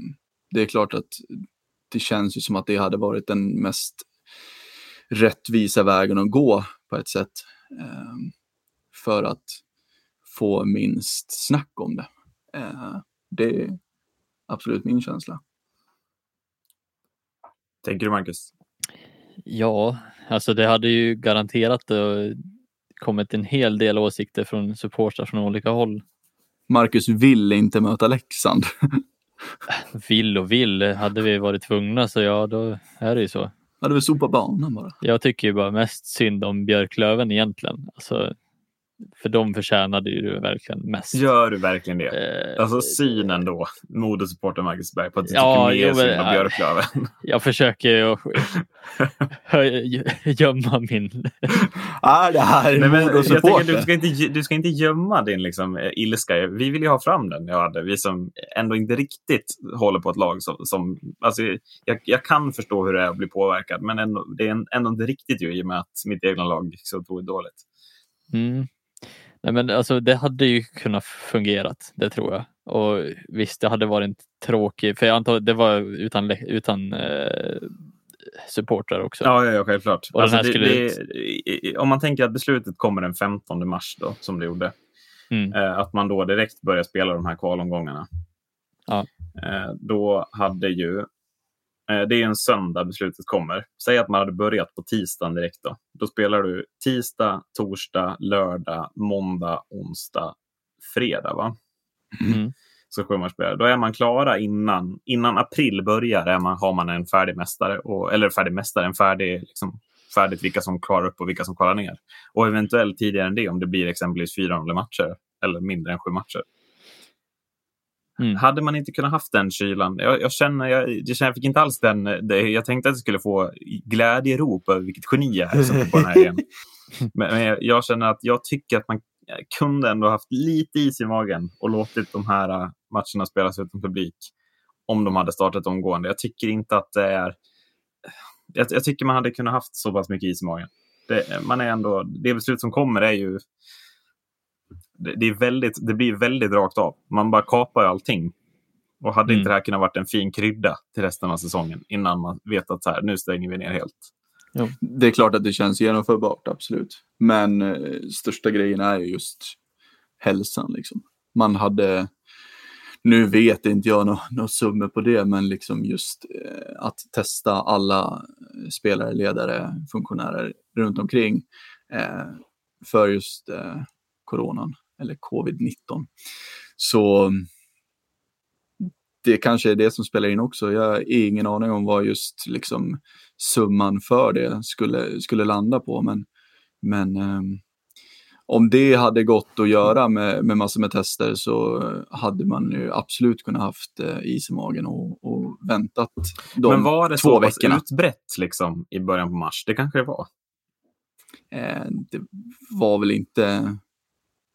det är klart att det känns ju som att det hade varit den mest rättvisa vägen att gå på ett sätt. Eh, för att få minst snack om det. Eh, det är absolut min känsla. Tänker du Marcus? Ja, alltså det hade ju garanterat kommit en hel del åsikter från supportrar från olika håll. Marcus vill inte möta Leksand. vill och vill, hade vi varit tvungna så ja, då är det ju så. Hade vi sopat banan bara. Jag tycker ju bara mest synd om Björklöven egentligen. Alltså, för de förtjänade ju det verkligen mest. Gör du verkligen det? Eh, alltså synen då, modesupporten Marcus Berg, på att du ja, tycker mer synd om Björklöven. Jag försöker ju gömma min... ah, det här är Nej, jag tänker, du, ska inte, du ska inte gömma din liksom, eh, ilska. Vi vill ju ha fram den. Jag hade. Vi som ändå inte riktigt håller på ett lag som... som alltså, jag, jag kan förstå hur det är att bli påverkad, men ändå, det är ändå inte riktigt ju, i och med att mitt egna lag gick så otroligt dåligt. Mm. Nej, men alltså, det hade ju kunnat fungerat, det tror jag. Och visst, det hade varit tråkigt, för jag antar det var utan, utan eh, supportrar också. Ja, ja, självklart. Alltså, det, skulle... det, om man tänker att beslutet kommer den 15 mars då, som det gjorde. Mm. Eh, att man då direkt börjar spela de här kvalomgångarna. Ja. Eh, då hade ju det är en söndag beslutet kommer. Säg att man hade börjat på tisdagen direkt. Då, då spelar du tisdag, torsdag, lördag, måndag, onsdag, fredag. va? Mm. Så sjumånadersspelare. Då är man klara innan, innan april börjar. Är man, har man en färdig mästare, och, eller färdig mästare, en färdig, liksom, färdigt vilka som klarar upp och vilka som kvalar ner. Och eventuellt tidigare än det om det blir exempelvis 400 matcher eller mindre än sju matcher. Mm. Hade man inte kunnat haft den kylan? Jag, jag känner, jag, jag, känner, jag fick inte alls den. Det, jag tänkte att jag skulle få glädjerop över vilket geni jag är på den här igen. Men, men jag, jag, känner att jag tycker att man kunde ändå haft lite is i magen och låtit de här äh, matcherna spelas utan publik. Om de hade startat omgående. Jag tycker inte att det är... Jag, jag tycker man hade kunnat haft så pass mycket is i magen. Det, man är ändå, det beslut som kommer är ju det, är väldigt, det blir väldigt rakt av. Man bara kapar ju allting. Och hade mm. inte det här kunnat vara en fin krydda till resten av säsongen innan man vet att så här, nu stänger vi ner helt. Jo. Det är klart att det känns genomförbart, absolut. Men eh, största grejen är just hälsan. Liksom. Man hade, nu vet inte jag några no, summor på det, men liksom just eh, att testa alla spelare, ledare, funktionärer runt omkring eh, för just eh, coronan eller covid-19. Så det kanske är det som spelar in också. Jag har ingen aning om vad just liksom summan för det skulle, skulle landa på. Men, men um, om det hade gått att göra med, med massor med tester så hade man ju absolut kunnat haft uh, is i magen och, och väntat de Men var det två så veckorna. utbrett liksom, i början på mars? Det kanske det var? Eh, det var väl inte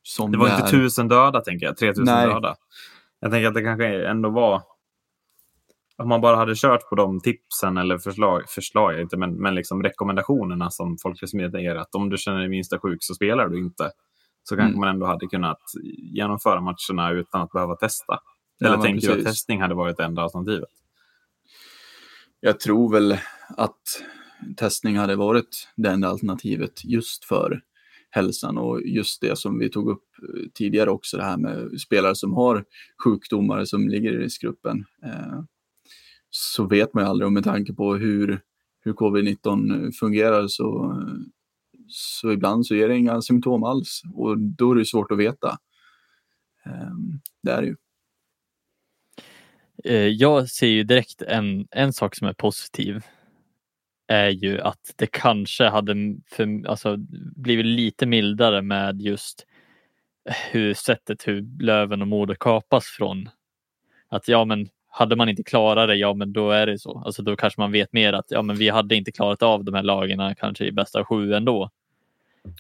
som det var inte tusen döda, tänker jag. 3000 döda. Jag tänker att det kanske ändå var... Om man bara hade kört på de tipsen eller förslag, förslag inte, men, men liksom rekommendationerna som Folkhälsomyndigheten ger. Att om du känner dig minsta sjuk så spelar du inte. Så kanske mm. man ändå hade kunnat genomföra matcherna utan att behöva testa. Eller ja, tänker du att testning hade varit det enda alternativet? Jag tror väl att testning hade varit det enda alternativet just för hälsan och just det som vi tog upp eh, tidigare också, det här med spelare som har sjukdomar som ligger i riskgruppen. Eh, så vet man ju aldrig och med tanke på hur, hur covid-19 fungerar så, så ibland så ger det inga symptom alls och då är det svårt att veta. Ehm, det är det ju. Eh, jag ser ju direkt en, en sak som är positiv är ju att det kanske hade för, alltså, blivit lite mildare med just hur sättet hur Löven och Modo kapas från att ja men hade man inte klarat det, ja men då är det så. Alltså då kanske man vet mer att ja men vi hade inte klarat av de här lagen kanske i bästa sju ändå.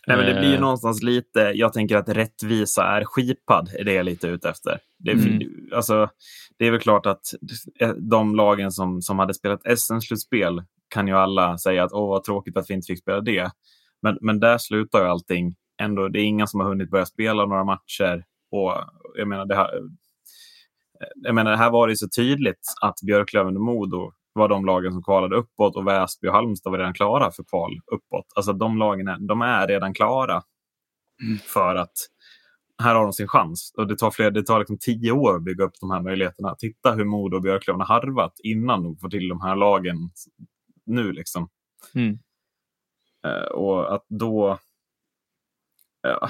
Nej, men det blir ju eh. någonstans lite, jag tänker att rättvisa är skipad, är det jag är lite ute efter. Det är, mm. alltså, det är väl klart att de lagen som, som hade spelat SM-slutspel kan ju alla säga att åh vad tråkigt att vi inte fick spela det. Men, men där slutar ju allting. Ändå, det är ingen som har hunnit börja spela några matcher. Och jag menar, det här, jag menar, här var det så tydligt att Björklöven och Modo var de lagen som kvalade uppåt och Väsby och Halmstad var redan klara för kval uppåt. Alltså de lagen är, de är redan klara mm. för att här har de sin chans. Och det tar, fler, det tar liksom tio år att bygga upp de här möjligheterna. Titta hur Modo och Björklöven har harvat innan de får till de här lagen nu. liksom. Mm. Uh, och att då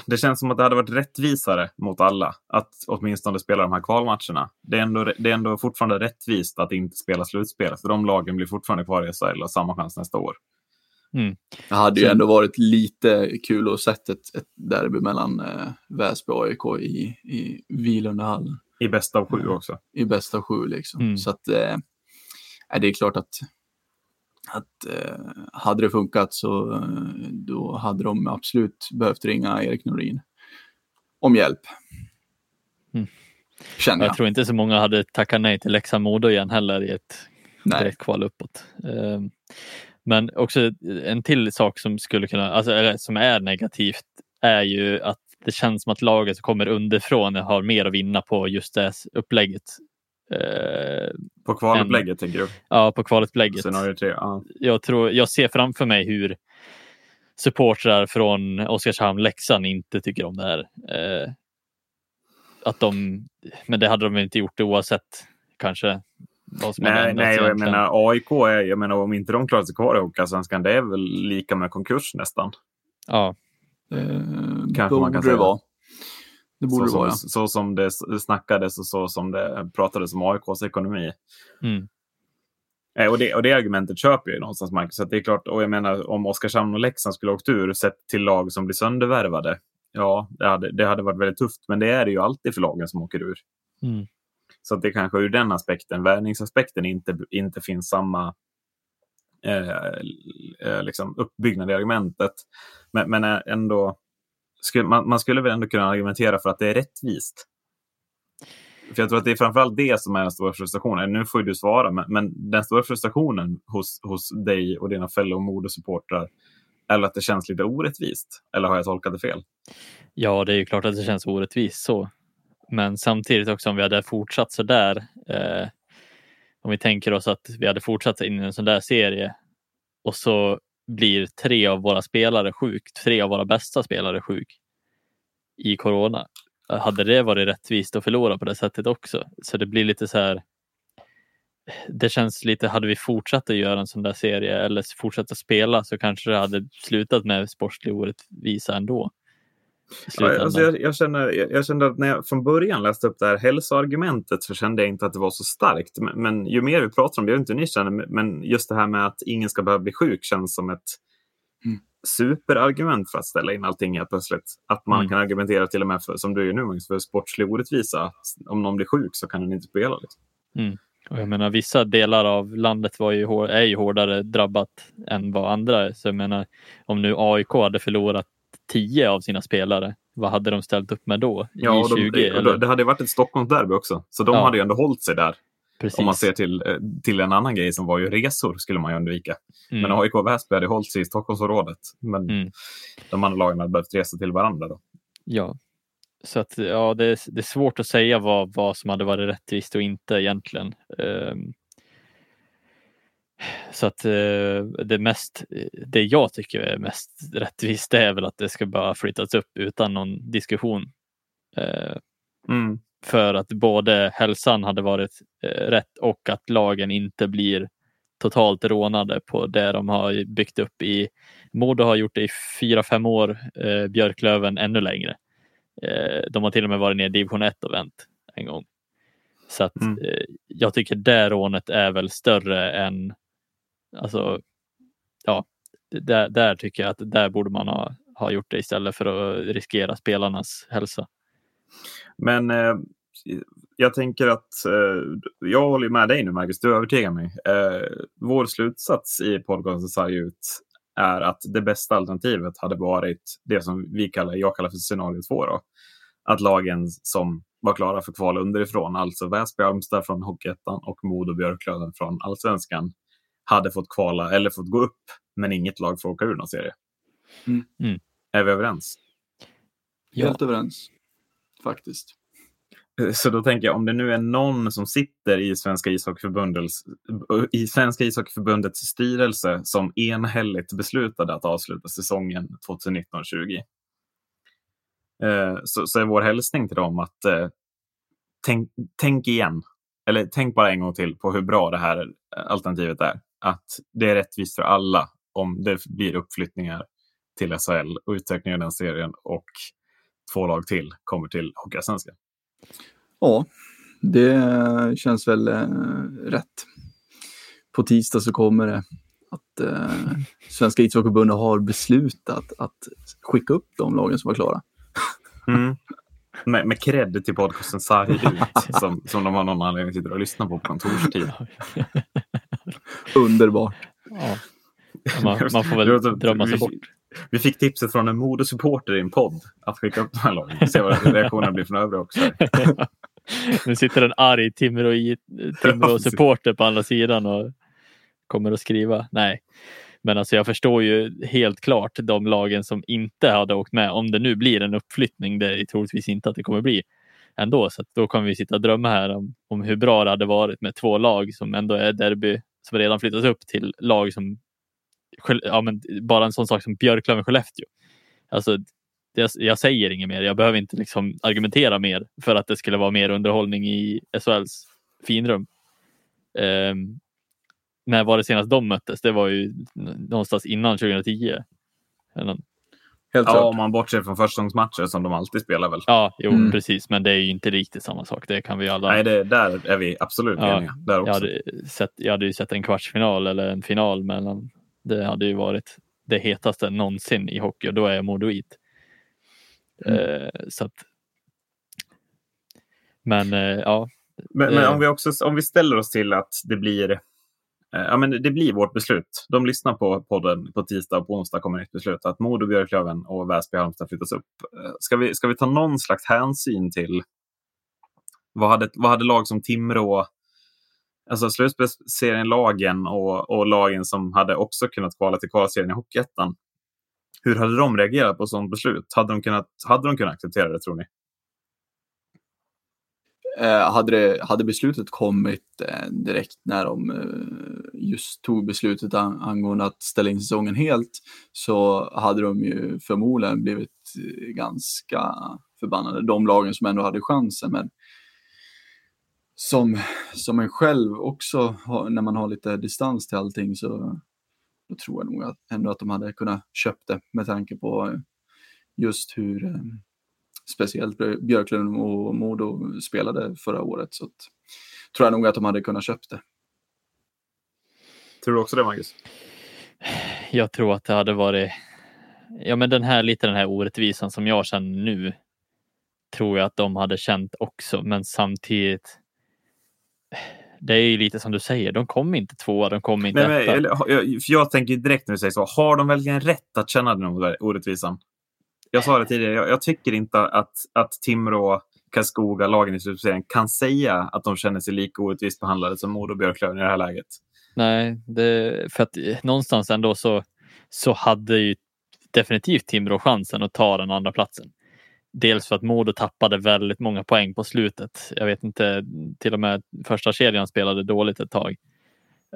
det känns som att det hade varit rättvisare mot alla att åtminstone spela de här kvalmatcherna. Det är ändå, det är ändå fortfarande rättvist att inte spela slutspel, för de lagen blir fortfarande kvar i SHL och samma chans nästa år. Mm. Det hade ju ändå varit lite kul att sett ett, ett derby mellan eh, Väsby och AIK i, i Vilundahallen. I bästa av sju också. I bästa av sju liksom. Mm. Så att, eh, det är klart att att eh, hade det funkat så eh, då hade de absolut behövt ringa Erik Norin om hjälp. Mm. Känner jag. jag tror inte så många hade tackat nej till Leksand-Modo igen heller i ett direkt kval uppåt. Eh, men också en till sak som skulle kunna, alltså, eller, som är negativt är ju att det känns som att laget som kommer underifrån har mer att vinna på just det upplägget Eh, på kvalupplägget tänker du? Ja, på kvalupplägget. Scenario tre, ja. jag, tror, jag ser framför mig hur supportrar från Oskarshamn, Leksand inte tycker om det här. Eh, att de, men det hade de inte gjort oavsett kanske. Nej, nej jag menar AIK, är, jag menar om inte de klarar sig kvar i Hockeyallsvenskan, det är väl lika med konkurs nästan. Ja. Eh, Kanske man kan säga. Det vara. Det borde så, vara. Så, så, som det snackades och så som det pratades om AIKs ekonomi. Mm. Eh, och, det, och det argumentet köper jag ju någonstans, Marcus. Så det är klart, och jag menar, om Oskarshamn och Leksand skulle åkt ur sett till lag som blir söndervärvade. Ja, det hade, det hade varit väldigt tufft, men det är det ju alltid för lagen som åker ur. Mm. Så att det kanske ur den aspekten, värvningsaspekten, inte, inte finns samma eh, eh liksom uppbyggnad i argumentet. Men, men ändå, skulle, man, man, skulle väl ändå kunna argumentera för att det är rättvist. För jag tror att det är framförallt det som är den stora frustrationen. Nu får du svara, men, men, den stora frustrationen hos, hos dig och dina fellow modesupportrar är att det känns lite orättvist. Eller har jag tolkat det fel? Ja, det är ju klart att det känns orättvist så. Men samtidigt också om vi hade fortsatt så där. Eh, om vi tänker oss att vi hade fortsatt in i en sån där serie och så blir tre av våra spelare sjuk, tre av våra bästa spelare sjuk i corona. Hade det varit rättvist att förlora på det sättet också? Så det blir lite så här. Det känns lite, hade vi fortsatt att göra en sån där serie eller fortsatt att spela så kanske det hade slutat med sportslig orättvisa ändå. Ja, alltså jag, jag, känner, jag, jag kände att när jag från början läste upp det här hälsoargumentet så kände jag inte att det var så starkt. Men, men ju mer vi pratar om det, jag vet inte hur ni känner, men just det här med att ingen ska behöva bli sjuk känns som ett mm. superargument för att ställa in allting helt plötsligt. Att man mm. kan argumentera till och med för, som du gör nu, för sportslig orättvisa. Om någon blir sjuk så kan den inte spela. Liksom. Mm. Och jag menar, vissa delar av landet var ju, är ju hårdare drabbat än vad andra är. Så jag menar, om nu AIK hade förlorat tio av sina spelare. Vad hade de ställt upp med då? Ja, de, 20, det, det hade varit ett Stockholmsderby också, så de ja. hade ju ändå hållit sig där. Precis. Om man ser till, eh, till en annan grej som var ju resor skulle man ju undvika. Mm. Men AIK och Väsby hade hållit sig i Stockholmsområdet. Men mm. de andra lagen hade behövt resa till varandra. Då. Ja, så att, ja, det, är, det är svårt att säga vad, vad som hade varit rättvist och inte egentligen. Um, så att eh, det mest, det jag tycker är mest rättvist det är väl att det ska bara flyttas upp utan någon diskussion. Eh, mm. för att både hälsan hade varit eh, rätt och att lagen inte blir totalt rånade på det de har byggt upp i Modo har gjort det i fyra, fem år, Björklöven ännu längre. De har till och med varit ner i division 1 och vänt en gång. Så att, Mm. jag tycker det rånet är väl större än, alltså, ja, där, där tycker jag att där borde man ha, ha gjort det istället för att riskera spelarnas hälsa. Men eh, jag tänker att eh, jag håller med dig nu Marcus, du övertygar mig. Eh, vår slutsats i podcasten Sarg ut är att det bästa alternativet hade varit det som vi kallar, jag kallar för scenario 2. Då. Att lagen som var klara för kval underifrån, alltså Väsby Halmstad från Hockeyettan och Modo Björklöven från Allsvenskan, hade fått kvala eller fått gå upp, men inget lag får åka ur någon serie. Mm. Mm. Är vi överens? Ja. Helt överens. Faktiskt. Så då tänker jag, om det nu är någon som sitter i Svenska ishockeyförbundets, i Svenska ishockeyförbundets styrelse som enhälligt beslutade att avsluta säsongen 2019-20. Eh, så, så är vår hälsning till dem att eh, tänk, tänk igen. Eller tänk bara en gång till på hur bra det här alternativet är. Att det är rättvist för alla om det blir uppflyttningar till SHL och utökning av den serien och två lag till kommer till Hockeyallsvenskan. Ja, det känns väl eh, rätt. På tisdag så kommer det att eh, Svenska ishockeyförbundet har beslutat att skicka upp de lagen som var klara. Mm. Med, med cred till podcasten Sarg ut som, som de har någon anledning sitter och lyssnar på på kontorstid. Underbart. Ja. Man, man får väl drömma sig vi- bort. Vi fick tipset från en modesupporter i en podd att skicka upp de här lagen. Vi får se vad reaktionen blir från övriga också. nu sitter en arg Timrå-supporter på andra sidan och kommer att skriva. Nej, men alltså jag förstår ju helt klart de lagen som inte hade åkt med. Om det nu blir en uppflyttning, det är troligtvis inte att det kommer bli ändå. Så att då kan vi sitta och drömma här om, om hur bra det hade varit med två lag som ändå är derby, som redan flyttats upp till lag som ja, men bara en sån sak som Björklöven-Skellefteå. Alltså, det, jag säger inget mer. Jag behöver inte liksom argumentera mer för att det skulle vara mer underhållning i SHLs finrum. Um, när var det senast de möttes? Det var ju någonstans innan 2010. Eller Helt Ja, klart. om man bortser från förstagångsmatcher som de alltid spelar väl. Ja, jo, Mm. precis. Men det är ju inte riktigt samma sak. Det kan vi alla. Nej, det, där är vi absolut Ja, eniga. Där jag, också. hade sett, jag hade ju sett en kvartsfinal eller en final mellan. Det hade ju varit det hetaste någonsin i hockey och då är jag Modoit. Mm. Eh, så att, men eh, ja, Men, men om, vi också, om vi ställer oss till att det blir, eh, Eh, ja, men det blir vårt beslut. De lyssnar på podden på tisdag och på onsdag kommer ett beslut att Modo, Björklöven och Väsby Halmstad flyttas upp. Eh, ska vi, ska vi ta någon slags hänsyn till vad hade, vad hade lag som Timrå, alltså slutspelsserien-lagen och, och lagen som hade också kunnat kvala till kvalserien i Hockeyettan. Hur hade de reagerat på sådant beslut? Hade de kunnat, hade de kunnat acceptera det tror ni? Eh, hade, det, hade beslutet kommit eh, direkt när de eh, just tog beslutet an, angående att ställa in säsongen helt så hade de ju förmodligen blivit eh, ganska förbannade. De lagen som ändå hade chansen. Men som, som en själv också, när man har lite distans till allting så då tror jag nog att, ändå att de hade kunnat köpt det med tanke på eh, just hur eh, speciellt Björklund och Modo spelade förra året. Så att, tror jag nog att de hade kunnat köpt det. Tror du också det, Marcus? jag tror att det hade varit. Ja, men den här lite den här orättvisan som jag känner nu. Tror jag att de hade känt också, men samtidigt. Det är ju lite som du säger, de kom inte tvåa, de kom inte Nej, men, etta. eller, har- jag, för jag tänker direkt när du säger så, har de verkligen rätt att känna den orättvisan? Jag sa det tidigare, jag, jag tycker inte att, att Timrå, Karlskoga, lagen i slutserien kan säga att de känner sig lika orättvist behandlade som Modo och Björklöven i det här läget. Nej, det, för att någonstans ändå så, så hade ju definitivt Timrå chansen att ta den andra platsen. Dels för att Modo tappade väldigt många poäng på slutet. Jag vet inte, till och med första kedjan spelade dåligt ett tag.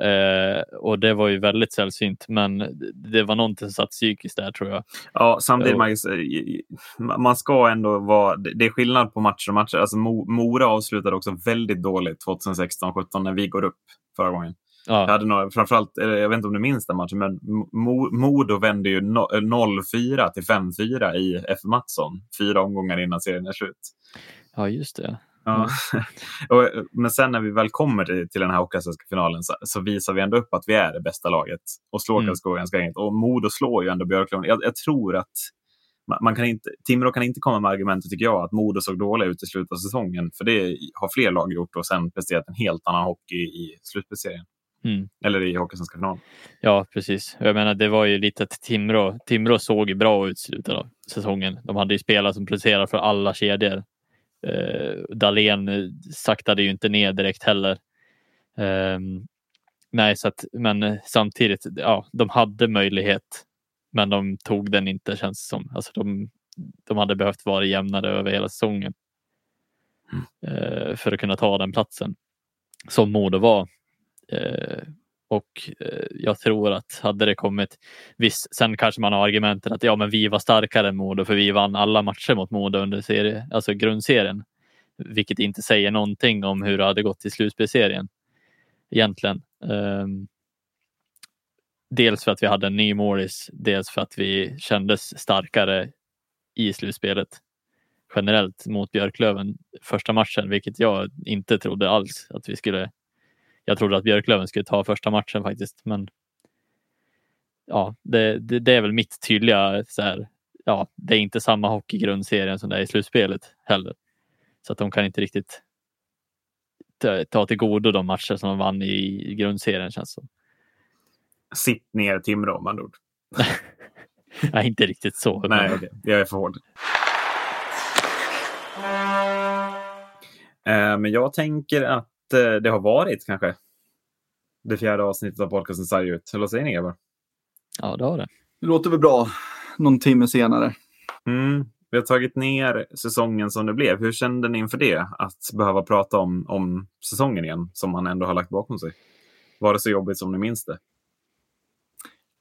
Eh, och det var ju väldigt sällsynt, men det var någonting som satt psykiskt där tror jag. Ja, samtidigt. Marcus, eh, man ska ändå vara... Det är skillnad på matcher och matcher. Alltså, Mo- Mora avslutade också väldigt dåligt 2016-17 när vi går upp förra gången. Jag Ja, hade några, framförallt, jag vet inte om du minns den matchen, men Mo- Modo vände ju no- 0-4 till 5-4 i F. Mattsson. Fyra omgångar innan serien är slut. ja just det. Ja. och, men sen när vi väl kommer till, den här Hockeyallsvenska finalen så, så visar vi ändå upp att vi är det bästa laget och slår Mm. Karlskoga ganska enkelt. Och Modo slår ju ändå Björklöven. Jag, jag tror att man, kan inte, Timrå kan inte komma med argumentet, tycker jag, att Modo såg dåliga ut i slutet av säsongen. För det har fler lag gjort och sen presterat en helt annan hockey i slutspelsserien. Mm. Eller i Hockeyallsvenska finalen. Ja, precis. Jag menar, det var ju lite att Timrå, Timrå såg bra ut i slutet av säsongen. De hade ju spelare som producerade för alla kedjor. Eh, Dahlén eh, saktade ju inte ner direkt heller. Ehm, nej, så att, men eh, samtidigt, ja, de hade möjlighet, men de tog den inte känns det som. Alltså, de, de hade behövt vara jämnare över hela säsongen eh, för att kunna ta den platsen som Modo var. Och eh, jag tror att hade det kommit, visst, sen kanske man har argumenten att ja, men vi var starkare än Modo för vi vann alla matcher mot Modo under serie, alltså grundserien, vilket inte säger någonting om hur det hade gått i slutspelsserien egentligen. Eh, dels för att vi hade en ny målis, dels för att vi kändes starkare i slutspelet generellt mot Björklöven första matchen, vilket jag inte trodde alls att vi skulle jag trodde att Björklöven skulle ta första matchen faktiskt, men ja, det, det, det är väl mitt tydliga så här. Ja, det är inte samma hockey i grundserien som det är i slutspelet heller, så att de kan inte riktigt ta, ta till godo de matcher som de vann i, i grundserien känns som. Sitt ner Timrå med andra ord. Nej, inte riktigt så. Nej, men-. Jag är för hård. Eh, Men jag tänker att det har varit kanske det fjärde avsnittet av podcasten Sarg ut. Eller vad säger ni grabbar? Ja, det har det. Det låter väl bra någon timme senare. Mm. Vi har tagit ner säsongen som det blev. Hur kände ni inför det? Att behöva prata om, om säsongen igen, som man ändå har lagt bakom sig. Var det så jobbigt som ni minns det?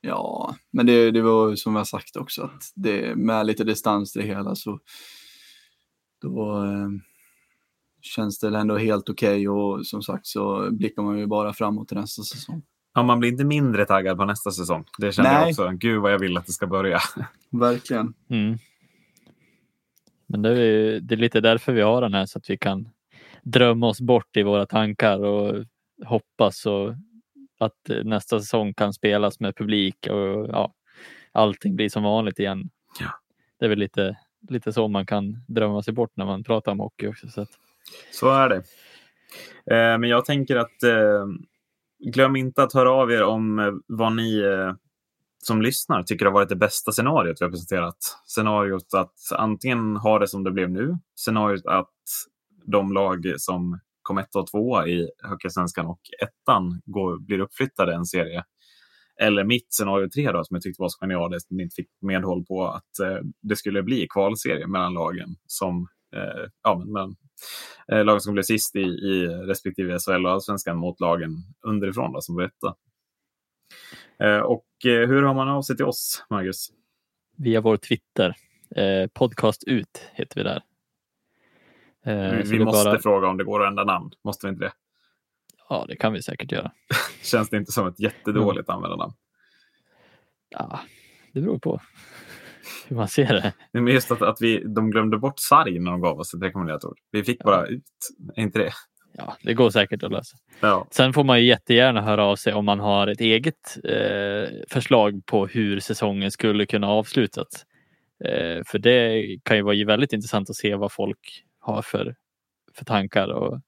Ja, men det, det var ju som jag sagt också, att det, med lite distans till det hela så då eh, känns det ändå helt okej och som sagt så blickar man ju bara framåt till nästa säsong. Ja, man blir inte mindre taggad på nästa säsong. Det känner jag Nej. också. Gud vad jag vill att det ska börja. Verkligen. Mm. Men det är, ju- det är lite därför vi har den här så att vi kan drömma oss bort i våra tankar och hoppas och att nästa säsong kan spelas med publik och ja, allting blir som vanligt igen. Ja. Det är väl lite, lite så man kan drömma sig bort när man pratar om hockey också. Så att, så är det. Eh, men jag tänker att eh, glöm inte att höra av er om eh, vad ni eh, som lyssnar tycker har varit det bästa scenariot vi har presenterat. Scenariot att antingen ha det som det blev nu, scenariot att de lag som kom ett och tvåa i Hockeyallsvenskan och ettan går, blir uppflyttade en serie. Eller mitt scenario tre då, som jag tyckte var så genialiskt, men inte fick medhåll på att eh, det skulle bli kvalserie mellan lagen som eh, ja, men, mellan eh, lagen som blev sist i, i respektive SHL och allsvenskan mot lagen underifrån då, som var etta. Eh, och eh, hur har man av sig till oss, Marcus? via vår Twitter, eh, podcast ut heter vi där. Eh, vi vi måste bara- fråga om det går att ändra namn. Måste vi inte det? Ja, det kan vi säkert göra. Känns det inte som ett jättedåligt användarnamn? Ja, det beror på hur man ser det. Nej, Men just att, att vi, de glömde bort sarg när de gav oss ett rekommenderat ord. Vi fick bara ut. Är inte det? Ja, det går säkert att lösa. Ja. Sen får man ju jättegärna höra av sig om man har ett eget eh, förslag på hur säsongen skulle kunna avslutas. Eh, för det kan ju vara väldigt intressant att se vad folk har för, för tankar. Och,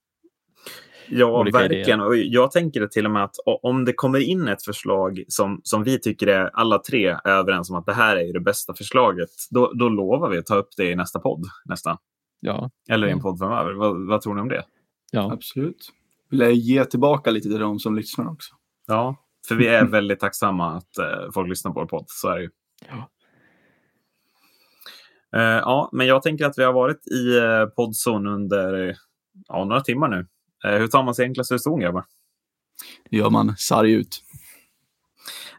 Ja, olika verkligen. Och jag tänker det till och med att om det kommer in ett förslag som, som vi tycker är alla tre är överens om att det här är det bästa förslaget, då, då lovar vi att ta upp det i nästa podd nästan. ja, Eller i en Mm. podd framöver. Vad, vad tror ni om det? ja, Absolut. Vill jag ge tillbaka lite till de som lyssnar också. Ja, för vi är väldigt tacksamma att eh, folk lyssnar på vår podd. Så är det ju. Ja. Eh, ja, men jag tänker att vi har varit i eh, poddzon under ja, några timmar nu. Eh, hur tar man sig enklast ur zon, grabbar? Det gör man sarg ut.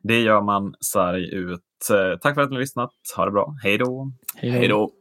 Det gör man sarg ut. Eh, Tack för att ni har lyssnat. Ha det bra. Hej då! Hej då!